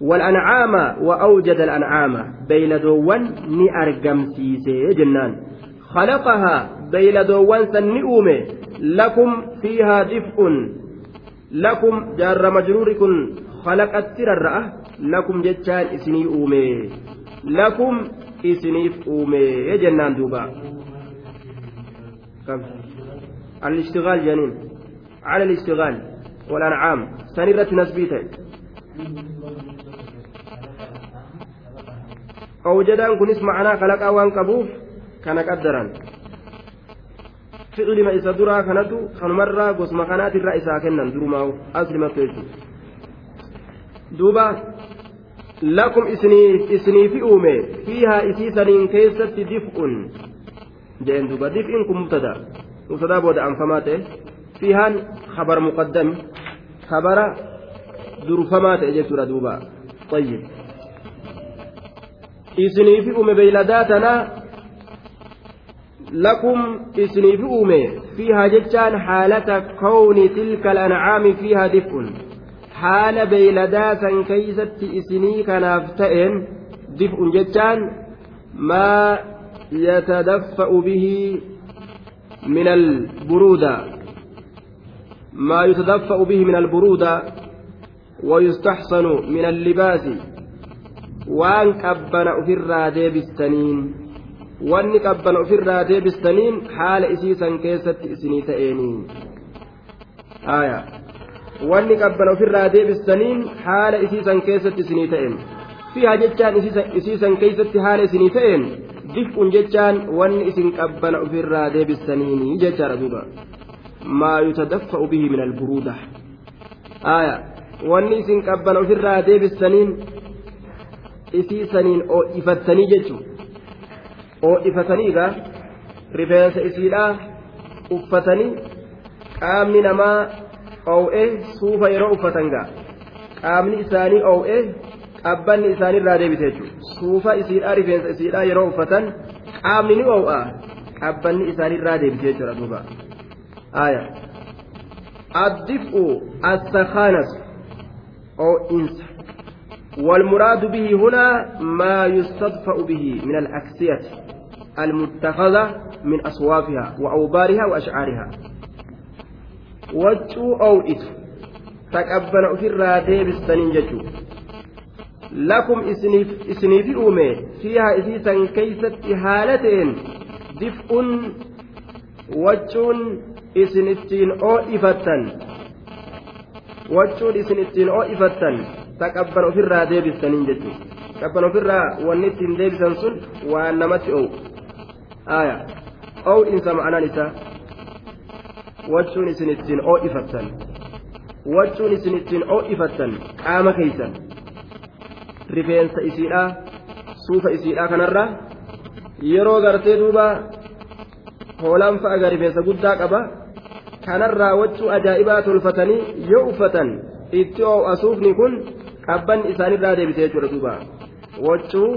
والأنعام وأوجد الأنعام بيلدوان نأرقم سيسي جنان خلقها بيلدوان سن نؤمي لكم فيها دفء لكم جار مجروركم خلقت ررأة لكم جتان إسني أومي لكم isiniif uumee jennaan duuba. الاشتغال جنين على الاشتغال والأنعام سنرة نسبيته أوجدان كنس معنا خلق أوان كبوف كان قدرا fi'li ma isa duraa kanatu kanumarraa gosma kanaatirraa isaa kennan durumaa'u aslimatu jechuudha duuba lakum isiniifi uume fiihaa isii saniin keessatti dif'un jeen duuba dif'in kun mubtada mubtadaa booda muqaddami khabara durfamaa ta'e jechuudha duuba طيب. isiniifi uume beeyladaa tanaa لكم إسنيف أومي فيها جتان حالة كون تلك الأنعام فيها دفء حال بيلداسا كيست إسني كنافتئن دفء جتان ما يتدفأ به من البرودة. ما يتدفأ به من البرودة ويستحسن من اللباس وان كبن في الرادة بالسنين wanni qabban ofirraa deebistaniin haala isiisan keessatti isinii ta'eenii aya wanni qabban ofirraa deebistaniin haala isiisan keessatti isinii ta'een fiihaa jechaan isiisan keessatti haala isinii ta'een dif'un jechaan wanni isin qabbana ofirraa deebistaniini jechaadha duuba maa yutadaffa'u bihi min alburuuda. Aya wanni isin qabbana ofirraa deebistaniin isiisaniin ifattanii jechuudha ho'ifataniiga rifeensa isiidhaa uffatanii qaamni namaa oo'ee suufa yeroo uffatan gaa. Qaamni isaanii oo'ee qabbanni isaaniirraa deebite jechuudha suufa isiidhaa rifeensa isiidhaa yeroo uffatan qaamni ni oo'a qabbanni isaaniirraa deebite jechuudha duuba aaya addif'u assakaanas oo'insa والمراد به هنا ما يستدفأ به من الأكسية المتخذة من أصوافها وأوبارها وأشعارها. وجو أو تقبل في الرادة بالسنين ججو. لكم إسني في أومي. فيها إسيسا كيست هالتين دفء وجون isin ittiin oo ifattan wachuun isin ittiin oo ifattan taqabban ofirraa deebistaniin jechuudha qabban ofirraa wanni ittiin deebisan sun waan namatti oowu aaya oowiinsa ma'anaan isaa wachuun isin ittiin oo ifattan wachuun isin ittiin oo ifattan qaama keeysan rifeensa isiidhaa suufa isiidhaa kanarraa yeroo gartee duuba hoolaan fa'a rifeensa guddaa qabaa kanarraa wachuu ajaa'ibaa tolfatanii yoo uffatan itti oo'asuufni kun qabban isaanirraa deebite jechuudha duuba waccuu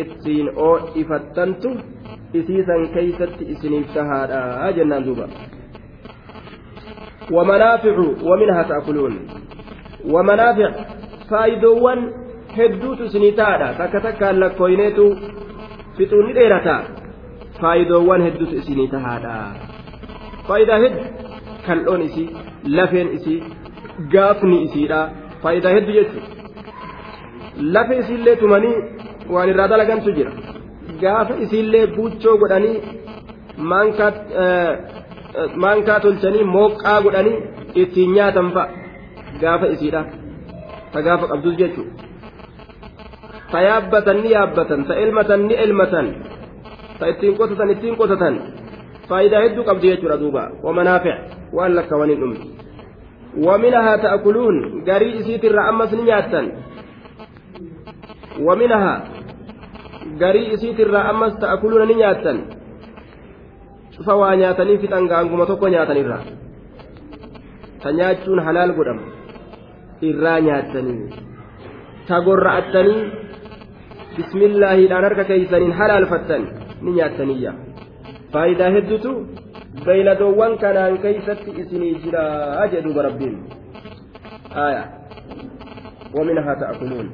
ittiin oo'ifattantu isiisan keeysatti isiniif tahaadha jennaan duuba ومنافع ومنها تأكلون ومنافع فايدوان hedduutu isinii taadha takka takkaan lakkooyneetu fixuunni dheerata faayidoowwan hedduutu isinii tahaadha faayidaa heddu kal'oon isii lafeen isii gaafni isiidha. Faayidaa hedduu jechuudha lafa isiillee tumanii waan irraa dalagantu jira. Gaafa isiillee buuchoo godhanii maankaa tolchanii mooqqaa godhanii ittiin nyaatan fa'a. Gaafa isiidha. Ta gaafa qabdus jechuudha ta yaabbatan ni yaabbatan. Ta elmatan ni elmatan. Ta ittiin qotatan ittiin qotatan faayidaa hedduu qabdi jechuudha duuba wamanaafic waan lakkawanii dhumti. ومنها تأكلون قري إسيت الرأمس نياتا ومنها قري إسيت الرأمس تأكلون نياتا في تنقانكم توكو نياتني الرأ تنياتشون حلال قدم irraa nyaattanii tagorra'attanii bismillaahiidhaan harka keeysaniin halaalfattan ni nyaattaniyya faayidaa heddutu beeyladoowwan kanaan keeysatti isinii jira jedhuuba rabbiin aya ومنها تأكلون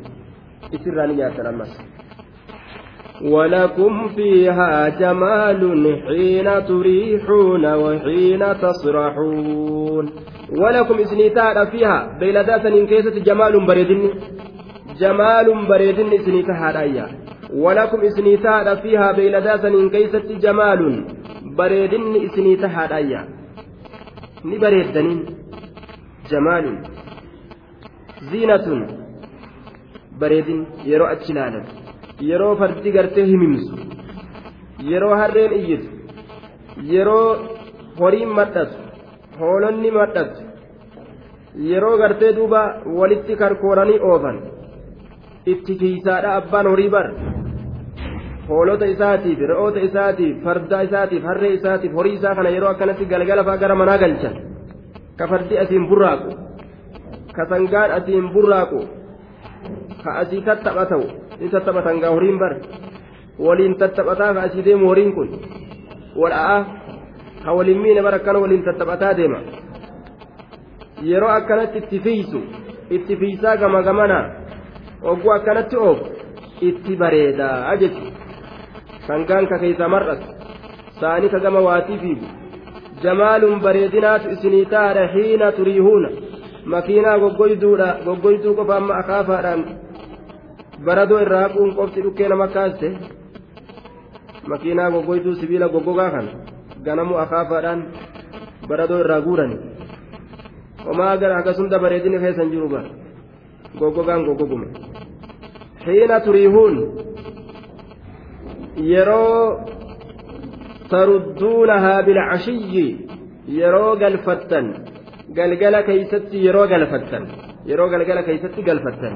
إسراني نياتنا أمس ولكم فيها جمال حين تريحون وحين تصرحون ولكم إسنيتا فيها بيلدات إن كيست جمال بريدن جمال بريدن إسنيتا هذا walakum isinii taadha fiihaa beeyladaa saniin keeysatti jamaalun bareedinni isinii tahaadhaayya ni bareeddaniin jamaalun ziinatun bareedin yeroo achi laalan yeroo fardi gartee himimsu yeroo harreen iyyitu yeroo horiin madhatu hoolonni madhatu yeroo gartee duuba walitti karkooranii oofan itti kiisaadha abbaan horii bar. Hoolota isaatiif re'oota isaatiif farda isaatiif harree isaatiif horii isaa kana yeroo akkanatti galgala fa'aa gara manaa galchan ka fardi asiin burraaqu ka sangaan asiin burraaqu ka asii tattaphatawu ni tattaphatan gaa horiin bar. Waliin tattaphataa ka asii deemu horiin kun wal'aa ka waliin miine bar akkana waliin tattaphataa deema. Yeroo akkanatti itti fiisu itti fiisaa gama gamana ogguu akkanatti oofu itti bareedaa jechuudha. sangaan ka keeysa mar'atu saani ka gama waatii fiigu jamaalun bareedinaatu isinii taadha hiina turiihuuna makiinaa goggoyduudha goggoyduu qofa amma akaafaadhaan baradoo irraa haquun qofti dhukkee nama kaaste makiinaa goggoyduu sibiila goggogaa kana ganamu akaafaadhaan baradoo irraa guurani homaa gara akkasumta bareedini keessan jiru bara goggogaan goggoguma hiina turiihuun yeroo tarudduunahaa bilcashiyyi yeroo galfattan galgala keeysatti yeroo galfattan yeroo galgala keeysatti galfattan.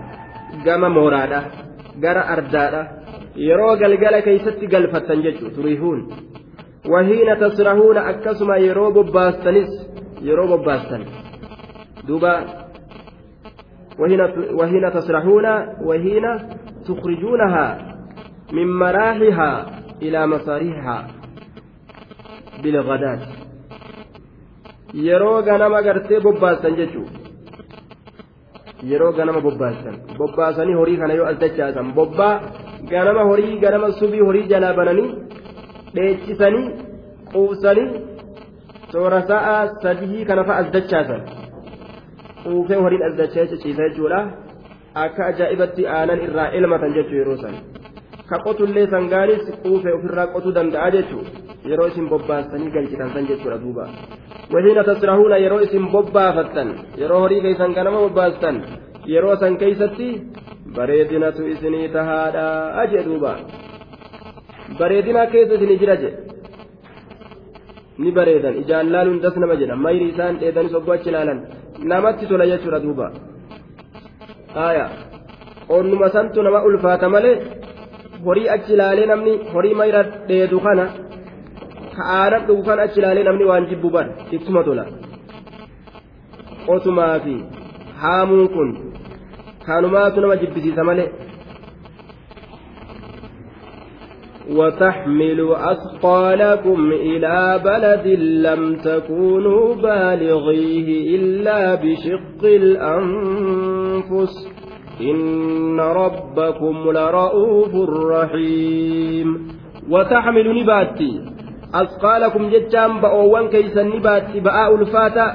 Gama mooraadha gara ardaadha yeroo galgala keeysatti galfattan jechu turiihuun. Wahiina tasrahuuna akkasuma yeroo bobbaastanis yeroo bobbaastan duuba وهنا تسرحون وهنا تخرجونها من مراحها إلى مصاريحها بالغداة jechuudha yeroo ganama bobbaasan bobbaasanii horii kana yoo as dachaasan bobbaa ganama horii ganama subii horii jalaa bananii dheechisanii quubsanii toora sa'a sadii kana fa'a as dachaasan quufee horiin as dachaa ciciisa jechuudha akka ajaa'ibatti aanan irraa elmatan jechuu yeroo san ka qotullee sangaanis quufee ofirraa qotuu danda'a jechuudha yeroo isin bobbaastanii galchitan san jechuudha duuba wahiina tasrahuuna yeroo isin bobbaafattan yeroo horii keessan ganama bobbaastan yeroo san keeysatti bareedinatu isinii tahaadha jee duuba bareedina keessa isinii jira je ni bareedan ijaan laaluun das nama jedha mayri isaan dheedanis oggoo achi ilaalan namatti tola jechuudha duuba aya onnuma santu nama ulfaata malee horii achi ilaalee namni horii mayra dheedu kana ka aanan dhugu kana achi ilaalee namni waan jibbu bar ittuma tola qotumaa fi haamuun kun kanumaatu nama jibbisiisa malee وتحملوا أثقالكم إلى بلد لم تكونوا بالغيه إلا بشق الأنفس. إن ربكم لرؤوف رحيم. وتحمل نباتي. أثقالكم جتام بأوان كيسا نباتي بآء الفاتة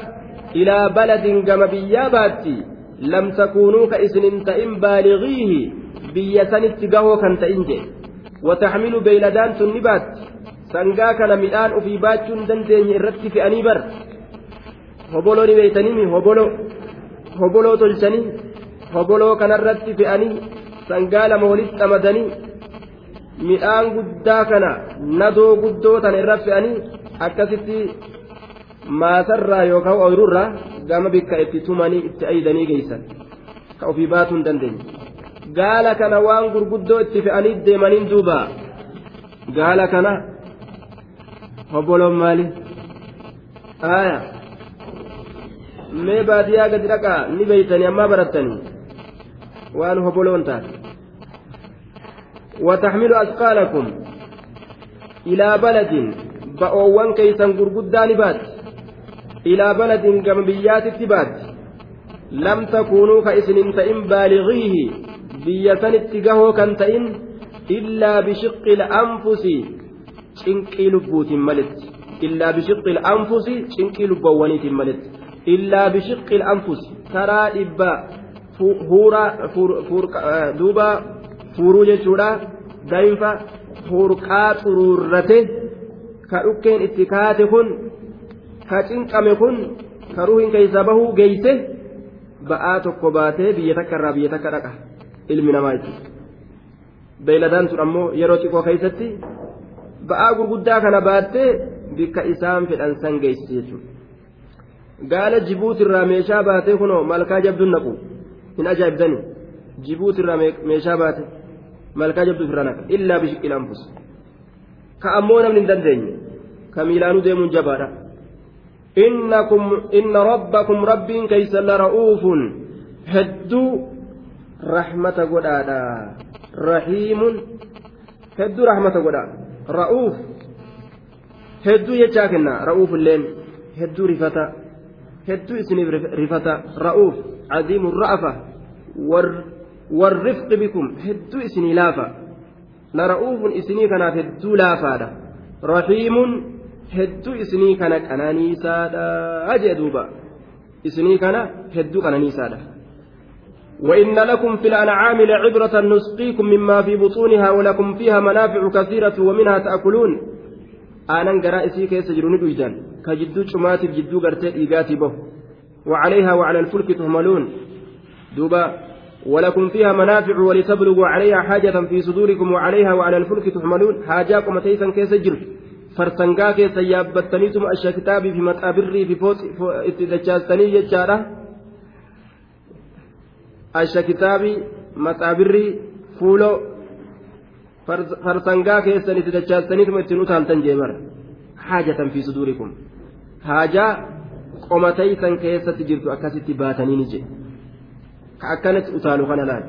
إلى بلد كما بياباتي لم تكونوا كإسن تئن بالغيه. بيسن اتقاه كان تئنجي وتحمل بيلدان سنبات sangaa kana midhaan ofii baachuu hin dandeenye irratti fe'anii bar hoboloo ni beeytaniimi hobolo hoboloo tolchanii hoboloo kanarratti fe'anii sangaa lama walitti qamadanii midhaan guddaa kana nadoo guddoo tana irra fe'anii akkasitti maasarraa yookaan ooyiruurraa gama bikka itti tumanii itti aydanii geessan ka ofii baatuu hin dandeenye. Gaala kana waan gurguddoo itti fe'anii deemaniin duuba gaala kana hobboloon maali aya mee baadiyyaa gadi dhaqaa ni beeytanii ammaa barattanii waan hobboloon taate وتحمل أثقالكم إلى بلد بأوان كيسا غرغدان بات إلى بلد كم بيات التبات لم تكونوا كإسن تئن بالغيه biyya sanitti gahoo kan ta'in illaa bishiqqi anfusi cinqii lubbuutiin maletti illaa bishiqqi anfusi cinqii lubbawwaniitiin maletti illaa bishiqqi anfusi karaa dhibba huura duuba fuuruu jechuudha. Daa'imfa hurqaa xuruurrate ka dhukkeen itti kaate kun ka cinqame kun ka ruhiin keeysa bahuu geeyse ba'aa tokko baatee biyya takka irraa biyya takka dhaqa ilmi namaa jechuudha beeyladaan sun ammoo yeroo xiqqoo keeysatti ba'aa gurguddaa kana baattee bikka isaan fedhan san geessite jechuudha. Gaala jibuutirraa meeshaa baatee kunoo malkaa jabduun naqu. Hin ajaa'ibdani jibuutirraa meeshaa baate malkaa jabduu firraa naqa. Illaa bishiqqil anfus. Ka ammoo namni hin dandeenye. Ka miilaanuu deemuun jabaadha. Innakum inna rabbakum rabbiin keeysan lara'uufun hedduu rahmata godhaadha rahiimun hedduu rahmata godha ra'uuf hedduu jechaa kenna ra'uuf illeen hedduu rifata hedduu isiniif rifata ra'uuf cadiimu ra'afa warrifqi bikum hedduu isinii laafa lara'uufun isinii kanaaf hedduu laafaadha rahiimun hedduu isinii kana qananiisaadha jee duuba isinii kana hedduu qananiisaadha وإن لكم في الأنعام لعبرة نسقيكم مما في بطونها ولكم فيها منافع كثيرة ومنها تأكلون. jiru ni dhuydan ka jidduu cumaatiif jidduu gartee dhiigaati bahu وعليها وعلى الفلك تهملون. دوبا ولكم فيها منافع ولتبلغوا عليها حاجة في صدوركم وعليها وعلى الفلك تحملون حاجاكم تيسا كيس جر فرسنقا كيس يابتنيتم أشياء كتابي في متابري في فوت إتدجاستني ججارة asha kitaabii maxaabirrii fuulo farsangaa keessan itti dachaastaniituma ittiin utaaltan jee bara haajatan fi suduurikum haajaa qomataysan keessatti jirtu akkasitti baataniini jedhe ka akkanatti utaalu kana laal?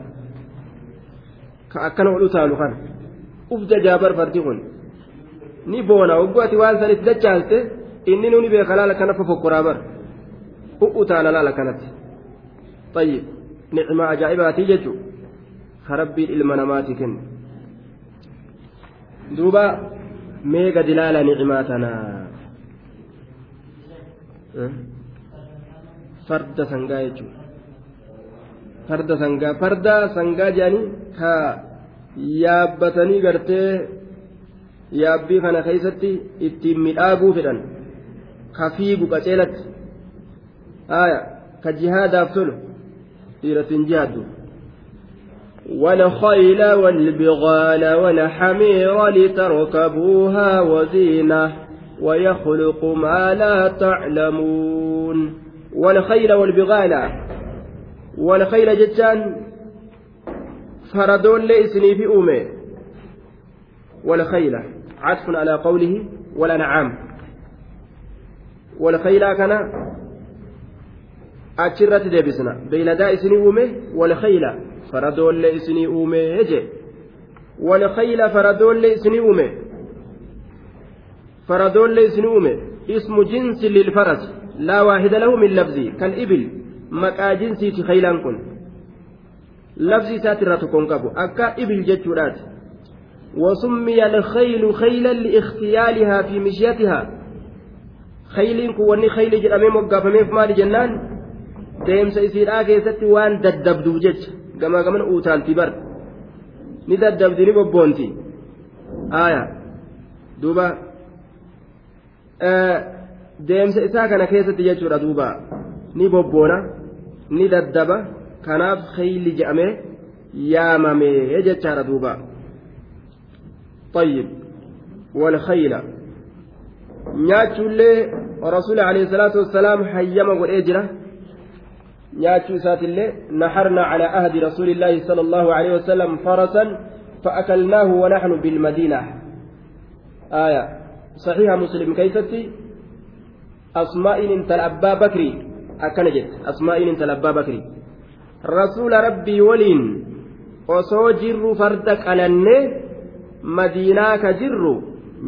Ka akkana ol utaalu kana? Uf jajaabar fardi kun. Ni boona hogguu ati waan san itti dachaaste inni nuni beeka laala kana fofokkoraa bara utaala laala kanatti tayyib. نعمة أجائباتي جتو خربي المنامات كن laala nicmaa tanaa farda sangaa jechuudha farda sangaa farda sangaa jedhanii ka yaabbatanii gartee yaabbii kana keessatti ittiin midhaaguu fedhan ka fiigu qaceelatti haaya ka jihaadaaf tolu dhiirattiin jihaaddu والخيل والبغال والحمير لتركبوها وزينة ويخلق ما لا تعلمون. والخيل والبغال. والخيل جتان فردون ليسني في أمه والخيل عطف على قوله والأنعام والخيل كان أتشرت ديبسنا بيلدا إسني أمه والخيل faradoollee isinii uumee je walkhayla faradoollee isinii uume faradoollee isinii uume ismu jinsi lilfaras laa waahida lahu min lafzi kal ibil maqaa jinsiiti khaylaan kun lafzi isaati irraa tokkoon qabu akka ibil jechuudhaati وسمي الخيل خيلا لاختيالها في مشيتها خيل كوني خيل جرامي مقافمي في مال جنان deemsa isiidhaa keessatti waan daddabduuf jecha gamaa gaman utaalti bar ni daddabdi ni bobboonti aya duuba deemsa isaa kana keessatti jechuudha duuba ni bobboona ni daddaba kanaaf khayli je'amee yaamamee jechaadha duuba طيب والخيل nyaachuullee rasuuli alayhi salaatu wassalaam hayyama godhee jira nyaachuu isaatillee naharna calaa ahdi rasuulillaahi sala allahu aleyhi wasalam farasan فأكلناه ونحن بالمدينة آية صحيح مسلم كيفتي أسماء انت الأبا بكري أكنجت أسماء انت الأبا بكري رسول ربي ولين osoo jirru farda qalannee madiinaa ka jirru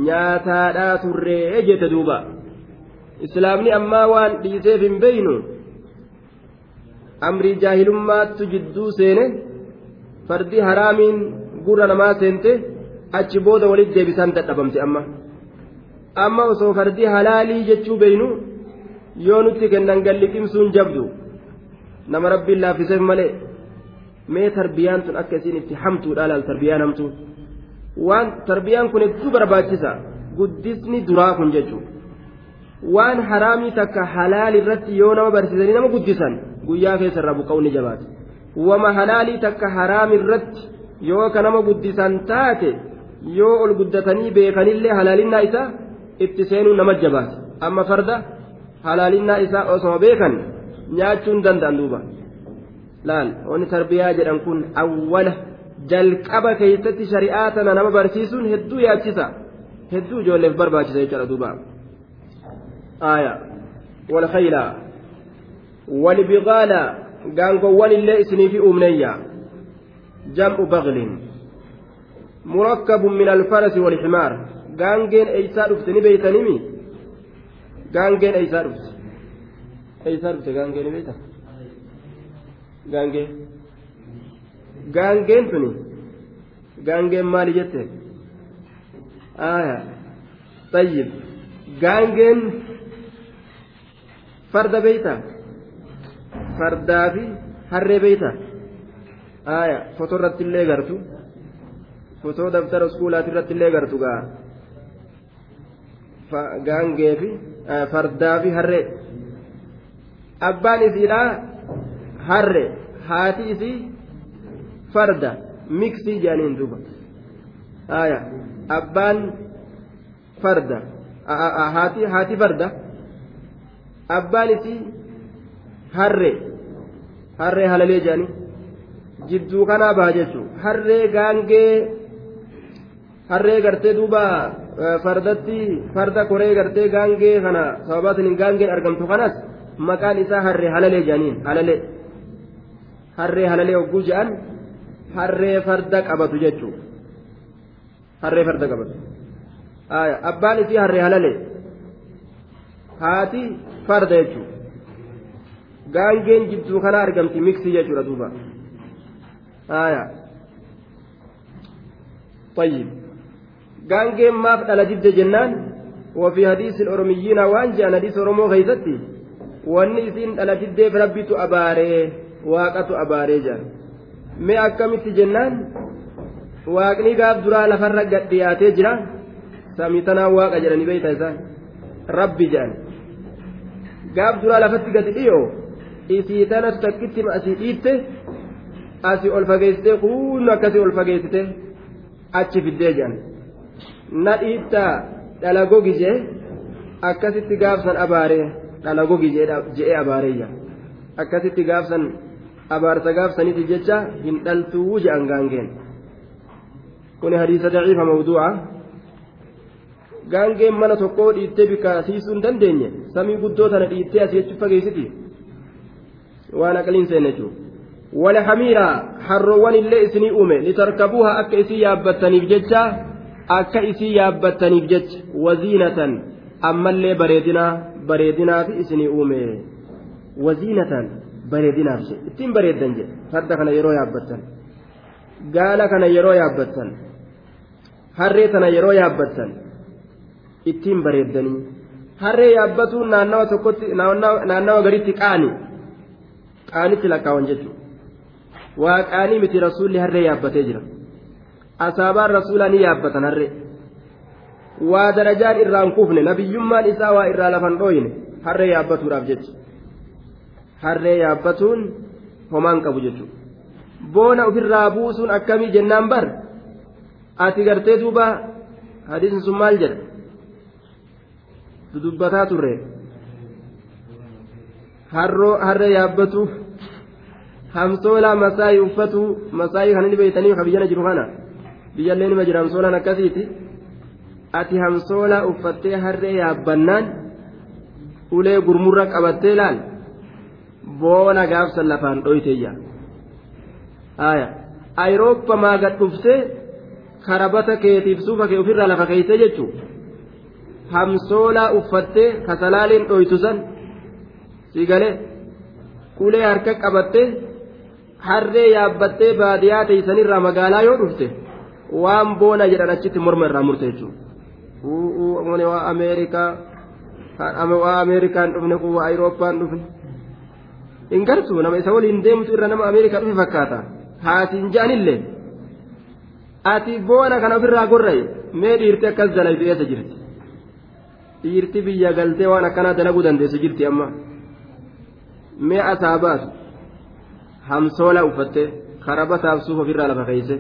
nyaataadhaa turree jette duuba islaamni ammaa waan dhiiseef hin beeynu amrii jaahilummaattu jidduu seene fardi haraamiin gurra namaa seente achi booda walitti deebisaan dadhabamte amma. Amma osoo fardi halaalii jechuu beeynu yoo nutti kennan galliqimsuun jabdu nama rabbiin laaffiseef malee mee tarbiyaan tun akka isiin itti hamtuudha laal tarbiyaan hamtuu waan tarbiyaan kun hedduu barbaachisa guddisni duraa kun jechuudha waan haraamii takka halaal irratti yoo nama barsiisanii nama guddisan guyyaa keessa irraa buqqa'u ni jabaata wama halaalii takka haraam irratti yoo ka nama guddisan taate yoo ol guddatanii beekanillee halaalinaa isaa itti seenuu nama jabaata amma farda halaalinaa isaa osoo beekan nyaachuun danda'an duuba laal wanni tarbiyaa jedhan kun awwala jalqaba keessatti shari'aa tana nama barsiisuun hedduu yaachisa hedduu ijoolleef barbaachisa jechuudha duuba aaya walkhayla walbigaala gaangowwan illee isiniifi uumneyya jam'u baglin murakkabun min alfarasi walximaar gaangeen eeysaa dhufte ni beeytanimi gaangeen eeysaa dhufte eeysaa dhufte gaangeen ni beeytan gaangee gaangeen tuni gaangeen maali jette aya tayyib gaangeen farda beeyta fardaa fi harree beeyta aya foto irratti illee gartu fotoo daftara iskuulaati irratti illee gartu gaa gaangee fi fardaa fi harree abbaan isiidha harre haati isii farda miksii jedhaniin duuba aya abbaan farda haati haati farda abbaan isii harre harree halalee jedhanii jidduu kanaa baha jechuun harree gaangee harree gartee duuba fardatti farda koree gartee gaangee kana sababaatiin gaangeen argamtu kanas maqaan isaa harree halalee jedhaniin halalee. harree halalee hogguu je'an harree farda qabatu jechuudha harree farda qabatu abbaan isii harree halalee haati farda jechuudha gaangeen jidduu kana argamti miksii jechuudha duuba طيب gaangeen maaf dhala didde jennaan وفي حديث الأرميين وأن جاء حديث أرمو غيثتي وأن إسين دhala diddeef rabbitu abaaree waaqatu abaaree jira mee akkamitti jennaan waaqni gaaf duraa lafarra gad dhiyaatee jira samii tanaan waaqa jedhanii beeyta isaan rabbi jedhan gaaf duraa lafatti gadi dhiyoo isii tanatu takkitti asii dhiitte asii ol fageessitee kuunu akkasii ol fageessite achi fiddee jedhan na dhiittaa dhala gogi jee akkasitti gaafsan abaaree dhala gogi jee abaareeyya akkasitti gaafsan abaarsa gaafsaniiti jecha hin dhaltuu je'an gaangeen kun hadiisa daciifa mawduuca gaangeen mana tokkoo dhiittee bika siisuu hin dandeenye samii guddoo tana dhiittee asii achi fageessiti waan aqliin seenne jechuudha wala hamiira harroowwan illee isinii uume litarkabuuha akka isii yaabbattaniif jecha akka isii yaabbattaniif jecha waziinatan ammallee bareedinaa bareedinaafi isinii uume waziinatan bareedinaaf jedhe ittiin bareeddan jedhe farda kana yeroo yaabbattan gaala kana yeroo yaabbattan harree tana yeroo yaabbattan ittiin bareeddanii harree yaabbatuun naannawa tokkotti naannawa garitti qaani qaanitti lakkaawan jechuudha. Waa qaanii miti rasuulli harree yaabbatee jira. Asaabaan rasuulaa ni yaabbatan harree. Waa darajaan irraan kufne nabiyyummaan isaa waa irraa lafan dhooyine harree yaabbatuudhaaf jecha. Harree yaabbatuun homaan qabu jechuudha. Boona ofirraa buusuun akkamii jennaan bar? Ati gartee duuba hadiisni sun maal jedha? Dudubbataa turre harree yaabbatu hamsoolaa masaayii uffatu masaayii kan inni beeytanii ka biyyana jiru kana. Biyyallee nima jira hamsoolaan akkasiiti. Ati hamsoolaa uffattee harree yaabbannaan ulee gurmurra qabattee laal? Boona gaafsan lafaan dhoyteeyya aya ayrooppa maaga dhufte karabata keetiif suufa kee ofirraa lafa keeyte jechuu hamsoolaa uffattee kasalaaliin dhoytu san sigale ulee harka qabattee harree yaabbattee baadiyaa teeysanirraa magaalaa yoo dhufte waan boona jedhan achitti morma irraa murte jechuudha. Waa ameerikaa waa ameerikaan dhufne kun waa ayirooppaan dhufne. Hin gartuu nama isa waliin deemtu irra nama ameerikaa dhufe fakkaata. Haatiin ja'anillee ati boona kana ofirraa gorraye mee dhiirti akkas dalaytu eessa jirti? Dhiirti biyya galtee waan akkanaa dalaguu dandeessu jirti amma mee asaa baatu hamsoola uffattee karabataaf suuf ofirraa lafa keeyse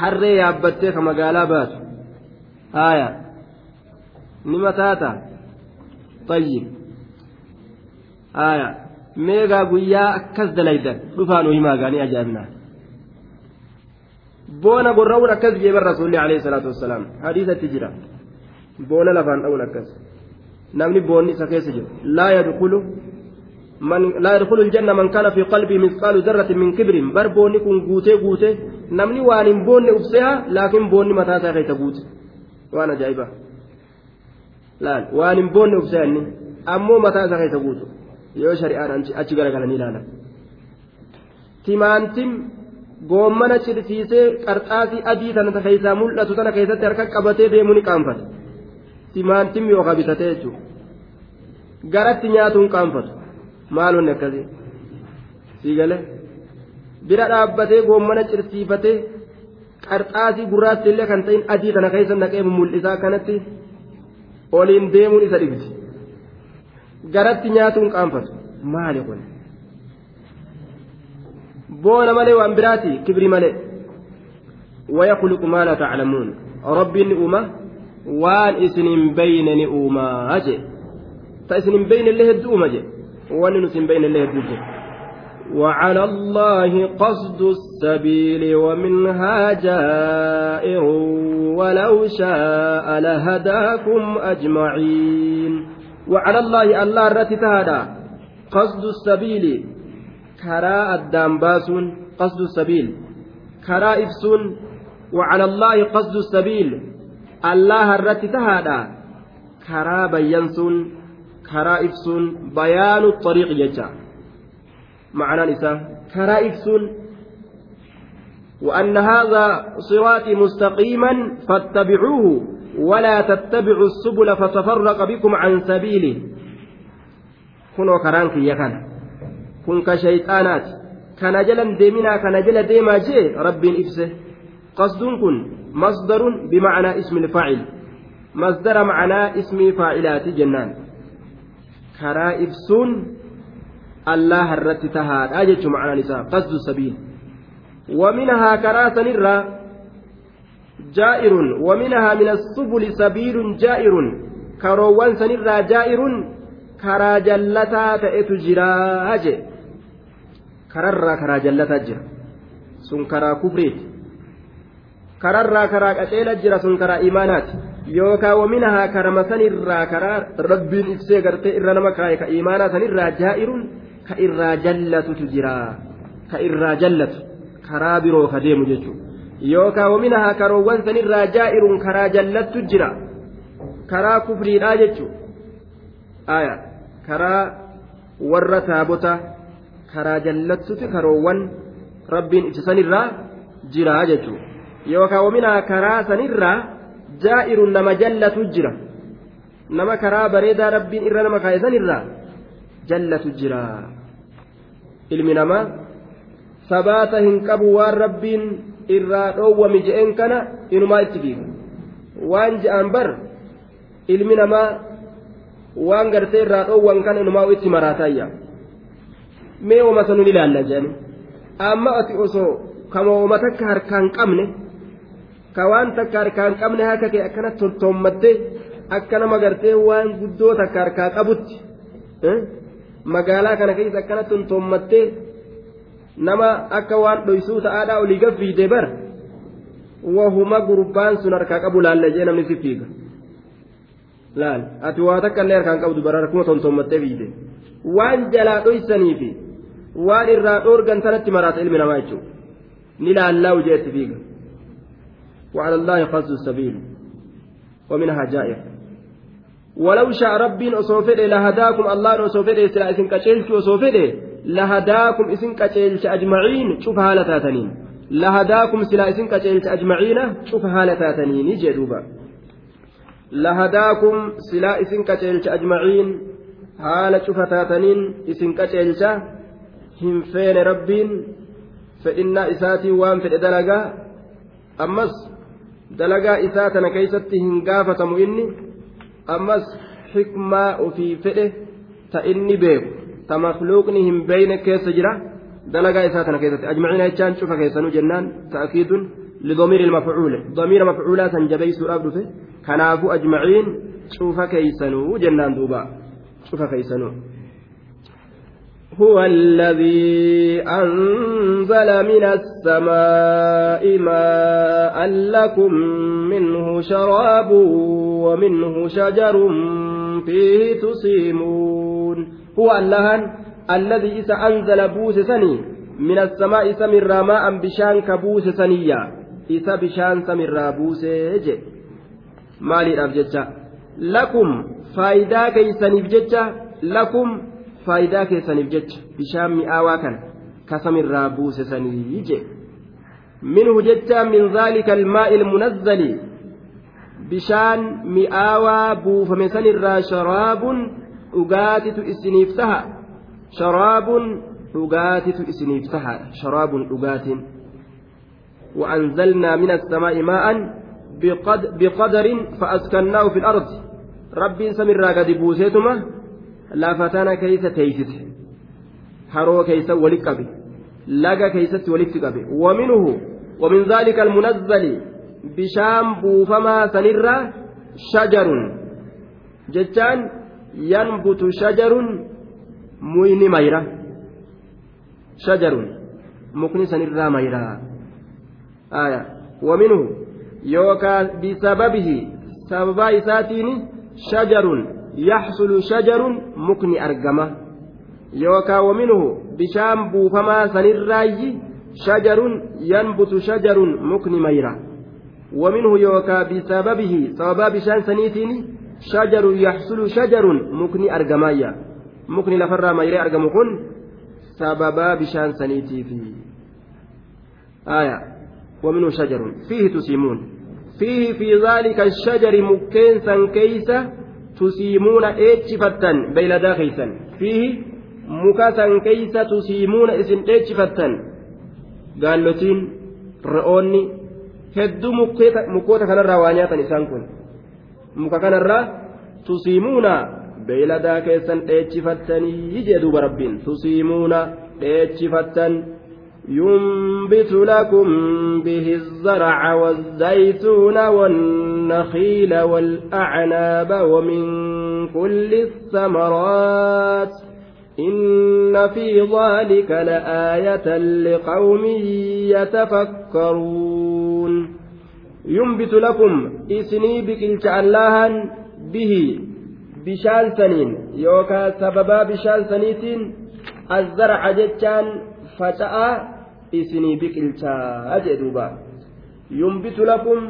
harree yaabbattee ka magaalaa baatu. Haaya nima taata tayyib. Haaya meegaa guyyaa akkas dalaydan dhufaanu himaa gaanii ajaa'ibnaa boona gorra'uun akkas jeeban rasuulli alayhi salaatu wassalaam hadiisatti jira. Boona lafaan dha'uun akkas. Namni boonni isa keessa jiru laa yadkulu من لا يدخل الجنة من كان في قلبه مثقال ذرة من كبر بر بوني كن غوتي غوتي نمني وان بوني أفسها لكن بوني متى ساقيت غوتي وأنا جايبة لا وان بوني أفسها أمو متى ساقيت غوتي yoo shari'aan achi garagalanii ilaalan timaantim goommana cirsiisee qarxaasii adii tana keessaa mul'atu tana keessatti harka qabatee deemuu ni qaanfata timaantim yookaan bitatee jechuudha garatti nyaatuun qaanfatu maalonni akkasii siigale bira dhaabbatee goommana cirsiifatee qarxaasii gurraatti illee kan ta'in adii tana keessa naqee mul'isaa kanatti oliin deemuun isa dhibdi. garatti nyaatuun qaanfatu maali kun boona malee waan biraati kibri malee ويخلق ما لا تعلمون ربي نؤمة وان اسن بين نؤمة أجي فاسن بين الله الدومة وان نسن بين الله الدومة وعلى الله قصد السبيل ومنها جائر ولو شاء لهداكم أجمعين. وعلى الله الله الرتي تهدى. قصد السبيل. كرا الدام باسون. قصد السبيل. كرا إفسون. وعلى الله قصد السبيل. الله الرتي تهدى. كرا بينسون كرا إفسون بيان الطريق يجا معنى نساء كرا إفسون وأن هذا صراطي مستقيما فاتبعوه ولا تتبعوا السبل فتفرق بكم عن سبيله كنوا كرانك يا كان كن كشيطانات كان جلا ديمنا كان جلا ديما جي رب إفسه قصد كن مصدر بمعنى اسم الفاعل مصدر معنى اسم فاعلات جنان كرا إفسون الله الرت تهاد أجت معنى نساء قصد السبيل ومنها كراسا الرّ جائر ومنها من السبل سبيل جائر كروان سنرى جائر كرا جلتا تأتو جراج كررا كرا جلتا جرا سن كرا كفريت كررا كرا yookaan waminahaa karama sanirraa karaa rabbiin ibsee gartee irra nama kaaye ka imaanaa sanirraa jaa'iruun ka irraa jallatutu jira. Ka irraa jallatu. Karaa biroo ka deemu jechuudha. Yookaan waminahaa karoowwan sanirraa jaa'iruun karaa jallattu jira. Karaa kufriidhaa jechuudha. Karaa warra taabota karaa jallattuti karoowwan rabbiin ibsa sanirraa jira jechuudha. Yookaan waminahaa karaa sanirraa. Bareedaa rabbiin irra nama kaa'isanirraa jallatu jira ilmi namaa sabaata hin qabu waan rabbiin. irraa dhoowwami je'een kana inumaa itti fiiga waan je'an bar ilmi namaa waan gartee irraa dhoowwan kana inumaa itti maraataayya mee ooma sanuun ilaalla jedhani amma ati osoo kama ooma takka harkaan qabne ka waan takka harkaan qabne harka kee akkana toltoommattee akka nama gartee waan guddoo takka harkaa qabutti magaalaa kana keessa akkana toltoommattee nama akka waan dhoysuu ta'aadhaa olii gaffiide bar wahuma gurbaan sun harkaa qabu laalle jee namni si fiiga laal ati waa takka illee harkaan qabdu bara harkuma tontommattee fiide waan jalaa dhoysaniifi waan irraa dhoorgan tanatti maraata ilmi namaa jechuudha ni laallaawu jeetti fiiga وعلى الله قصد السبيل ومنها جائر ولو شاء ربي أصوفده لهداكم الله أصوفده سلا إسن كتشلت أصوفده lahadaakum isin qaceelcha ajmaciin cufa haala taataniin lahadaakum silaa isin qaceelcha ajmaciina cufa haala taataniini jedhuuba lahadaakum silaa isin qaceelcha ajmaciin haala cufa taataniin isin qaceelcha hin feene rabbiin fedhinnaa isaatiin waan fedhe dalagaa ammas dalagaa isaa tana keeysatti hin gaafatamu inni ammas xikmaa ofii fedhe ta inni beeku ta makluuqni hin beeyne keessa jira dalagaa isaa tana keessatti ajmaciina jechaan cufa keessanuu jennaan ta'kiidun لضمير المفعول ضمير مفعولا سنجبيس أبدفه كنافو أجمعين شوف كيسنو جنان دوبا شوف كيسنو هو الذي أنزل من السماء ماء لكم منه شراب ومنه شجر فيه تسيمون. هو اللهن الذي إذا أنزل بوس سني من السماء سمر ماء بشان كبوس سنيا. إذا بشان سمر بوس جي. مالي أبجتش لكم فايدا كيسني لكم faayidaa keessaniif jecha bishaan mi'aawaa kan kasamirraa buuse sanii je minhu jecha min zaalika almaa'i ilmunazzali bishaan mi'aawaa buufame sanirraa sharaabun dhugaatitu isiniif taha sharaabun dhugaatitu isiniif taha sharaabun dhugaatiin وأنزلنا من السماء ماء بقدر فأسكناه في الأرض ربي سمر قد بوسيتما lafa tana keeysa teeysite haroo keeysa walit qabe laga keeysatti walitti qabe. Waminhu ومن ذلك المنزل بشام بوفما سنرا شجر جتان ينبت شجر مين ميرا شجر مكن سنرا ميرا آية ومنه يوكا بسببه سبب إساتين شجر yaxsulu shajarun mukni argama yookaa waminhu bishaan buufamaa sanirraayyi shajarun yanbutu shajarun mukni mayra waminhu yookaa bisababihi sababaa bishaan saniitiin shajarun yaxsulu shajarun mukni argamaayya mukni lafarraa mayree argamu kun sababaa bishaan saniitiifi آية ومنه شجر فيه تسيمون فيه في ذلك الشجر مكين كيسة tusiimuuna dheechifattan beeyladaa keeysan fiihi muka san keeysa tusiimuuna isin dheechifattan gaallotiin re'oonni hedduu mukoota kanarraa waa nyaatan isaan kun. Muka kanarraa tusiimuuna beeyladaa keessan dheechifattanii jee duuba rabbiin. Tusiimuuna dheechifattan ينبت لكم به الزرع والزيتون والنخيل والأعناب ومن كل الثمرات إن في ذلك لآية لقوم يتفكرون ينبت لكم إسني بكلت الله به بشان سنين يوكا سببا بشان سنيتين الزرع جتان فتأ isinii biqilchaa jee duuba. Yumbitu lakum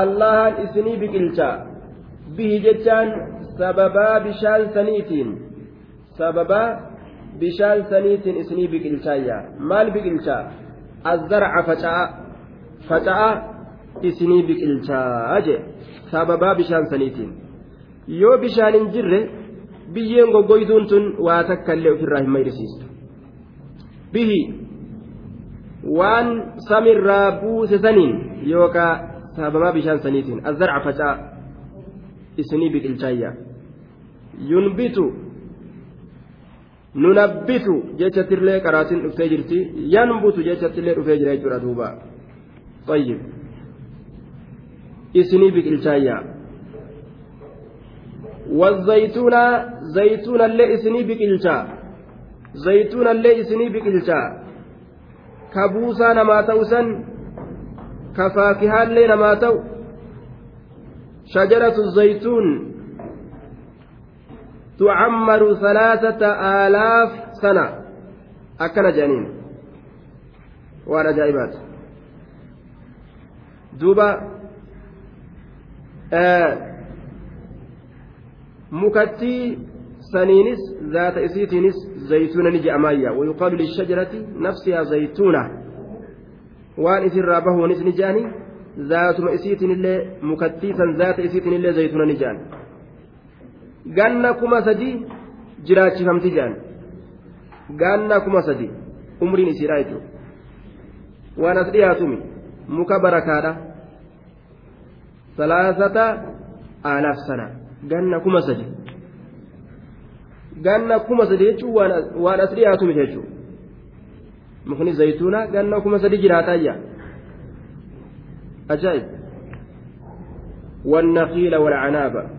allahan isinii biqilchaa bihi jechaan sababaa bishaan saniitiin. Sababaa bishaan saniitiin isinii biqilchaayya. Maal biqilchaa azzarca faca'a. Faca'a isinii biqilchaa jee. Sababaa bishaan saniitiin. Yoo bishaan hin jirre biyyeen goggoyduun tun waa takka illee ofirraa hin mayrisiistu bihi waan samirraa buuse saniin yookaan sababaa bishaan saniitiin azzarca facaa isinii biqilchaayya yunbitu nunabbitu jechatillee qaraatiin dhuftee jirti yanbutu jechatillee dhufee jira jechuudha duuba طيب isinii biqilchaayya والزيتون زيتون اللي اسني بقلشا زيتون اللي اسني بقلشا ka buusaa namaa ta'u san ka faakihaallee namaa ta'u shajaratu zaytuun tucammaru salaasata aalaaf sana akkana jedhaniin waan ajaa'ibaati duuba mukattii zaata isiitiinis zaytuuna ni je'amaayya wayuqaalu lishajarati nafsihaa zaytuuna waan isirraa bahuunis ni je'ani zaatuma isiitinillee mukattiisan zaata isiitinillee zaytuuna ni je'an ganna kuma sadii jiraachifamti je'an ganna kuma sadii umriin isiidhaa jechuudha waan as dhiyaatumi muka barakaadha salaasata aalaaf sana ganna kuma sadi ganna kuma sadi jechuun waan as dhiyaatu miti jechuudha mukni zaytuuna ganna kuma sadi jiraataayya ajaa'ib. والنخيل والعناب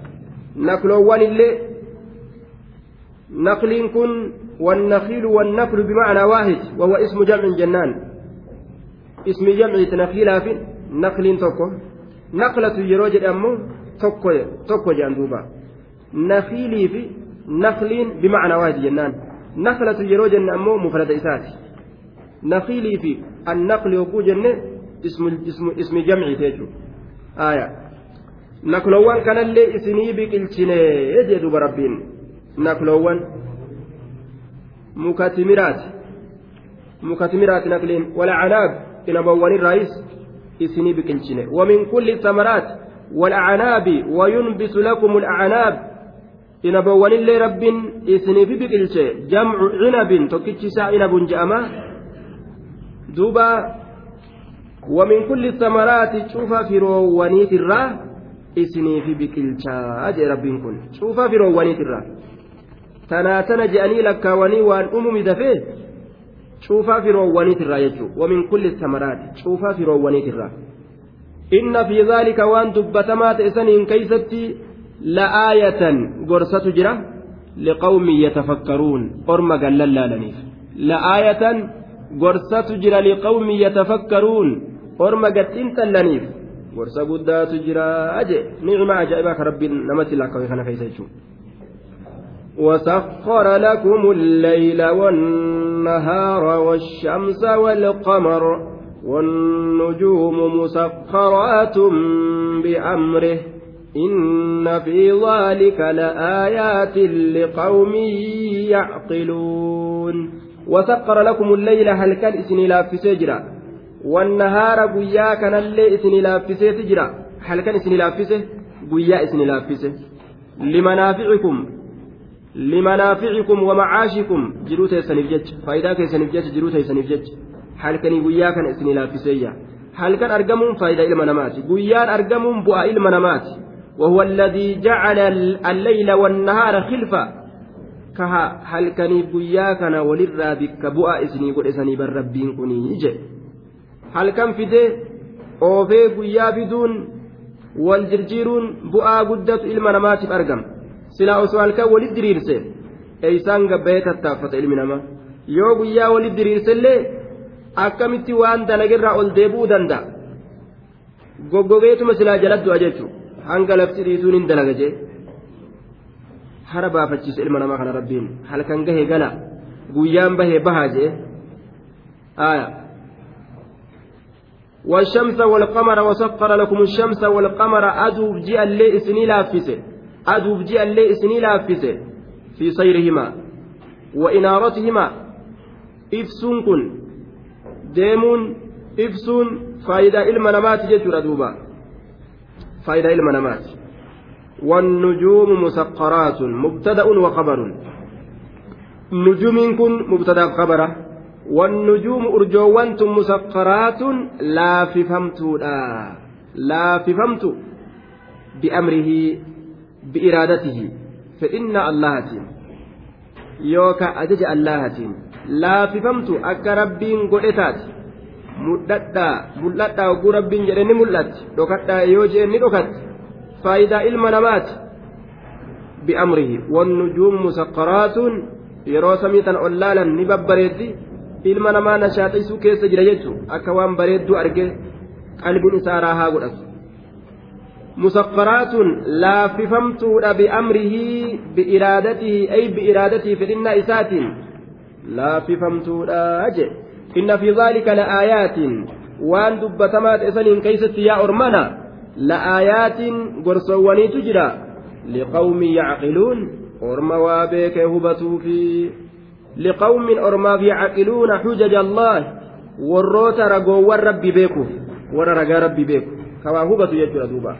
نقلوان اللي نقل كن والنخيل والنقل بمعنى واحد وهو اسم جمع جنان اسم جمع نخيل في نقل توكو نقلة يروج أمو توكو توكو جاندوبا نخيلي في نخل بمعنى واحد جنان. نخلة يروج أمو مفرد إساتي نخيلي في النقل يقول جنة اسم اسم اسم جمع تيجو. آية. نقلوان كان اللي إسني بقلتني يجدوا بربين نقلوان مكاتمرات مكاتمرات نقلين ولا عناب إن بوان الرئيس إسني بقلتني ومن كل الثمرات والأعناب وينبس لكم الأعناب إن بوان اللي رب اسني في بقلتي جمع عنب تكتشسا عنب جأما دوبا ومن كل الثمرات شوف في روانيت الراه isiniif biqilchaa jee rabbiin kun cuufaa firoowwaniitirraa tanaa tana je'anii lakkaawanii waan umumi dafee cuufaa firoowwaniitirraa jechuudha wamin kulli samaraati cuufaa firoowwaniitirraa inna fi zaalika waan dubbatamaa ta'e saniin keeysatti gorsatu jira liqawmin yatafakkaruun orma gallan laalaniif la'aayatan gorsatu jira liqawmin yatafakkaruun orma gadhiin tallaniif gorsa guddaatu jira aje nicma ajaa'ibaa ka rabbiin namatti laakkawe kana keessa jechuudha وسخر لكم الليل والنهار والشمس والقمر والنجوم مسخرات بأمره إن في ذلك لآيات لقوم يعقلون وسقر لكم الليل هل كان إسني لا في سجرة والنهار قويا كان الليل إسن لا في سجرة هل كان إسني لا في سجرة إسني لا في لمنافعكم لمنافعكم ومعاشكم جروت يسني فجج فإذا كان يسني فجج جروت يسني فجج هل كان قويا كان إسني لا في سجرة هل كان أرقمهم فإذا إلما نمات قويا أرقمهم بوا إلما نمات وهو الذي جعل الليل والنهار خلفة كها هل كان بيا كان وللرا بك بؤا اسني قد اسني بالربين كوني يجي هل كان في دي اوفي بيا بدون والجرجيرون بؤا قدت ilma namaatiif argama silaa osoo halkan walit diriirse eeysaan gabbayee tattaaffata ilmi namaa yoo guyyaa walit diriirsellee akkamitti waan dalagirraa ol deebi'uu danda'a goggogeetuma silaa jala du'a jechuudha Hanga lafti dhiituun hin dalaga jee hara baafachiisa ilma namaa kana rabbiin halkan gahee gala guyyaan bahee bahaa jee aayaa. والشمس والقمر وسخر لكم الشمس والقمر أدوب جي اللي إسني لافسه aduuf ji'allee isinii laaffise fi sayrihimaa wa inaaratihimaa ibsuun kun deemuun ibsuun faayidaa ilma namaati jechuudha duuba faayidaa ilma والنجوم مسقرات مبتدأ وخبر. نجوم كن مبتدأ خبره والنجوم أرجوانت مسقرات لا ففهمت لا ففهمت بأمره بإرادته. فإن اللهتين يوكا أجج اللهتين لا ففمت أكا ربين قلتات mul'adhaa mul'adhaa oguu rabbiin jedhe ni mul'atti dhokadhaa yoo jee ni dhokatti faayidaa ilma namaati bi'amrihi wannujuum musaqqaraatuun yeroo samii tan ol laalan ni babbareeddi ilma namaa nashaaxisuu keessa jira jechuun akka waan bareedduu arge qalbiin isaa raahaa godhatu ففمتود بأمره بإرادته أي بإرادته فإن إسات لا ففمتود أجل إن في ذلك لآيات. وأن دبتمات إسنين كيست يا أرمنا لآيات قرصواني تجرى. لقوم يعقلون أرم وابيك في لقوم أرما يعقلون حجج الله. والروت رقوا والرب بيكو ورى رقا ربي بيكو. كما هبتوا يجرى دوبا.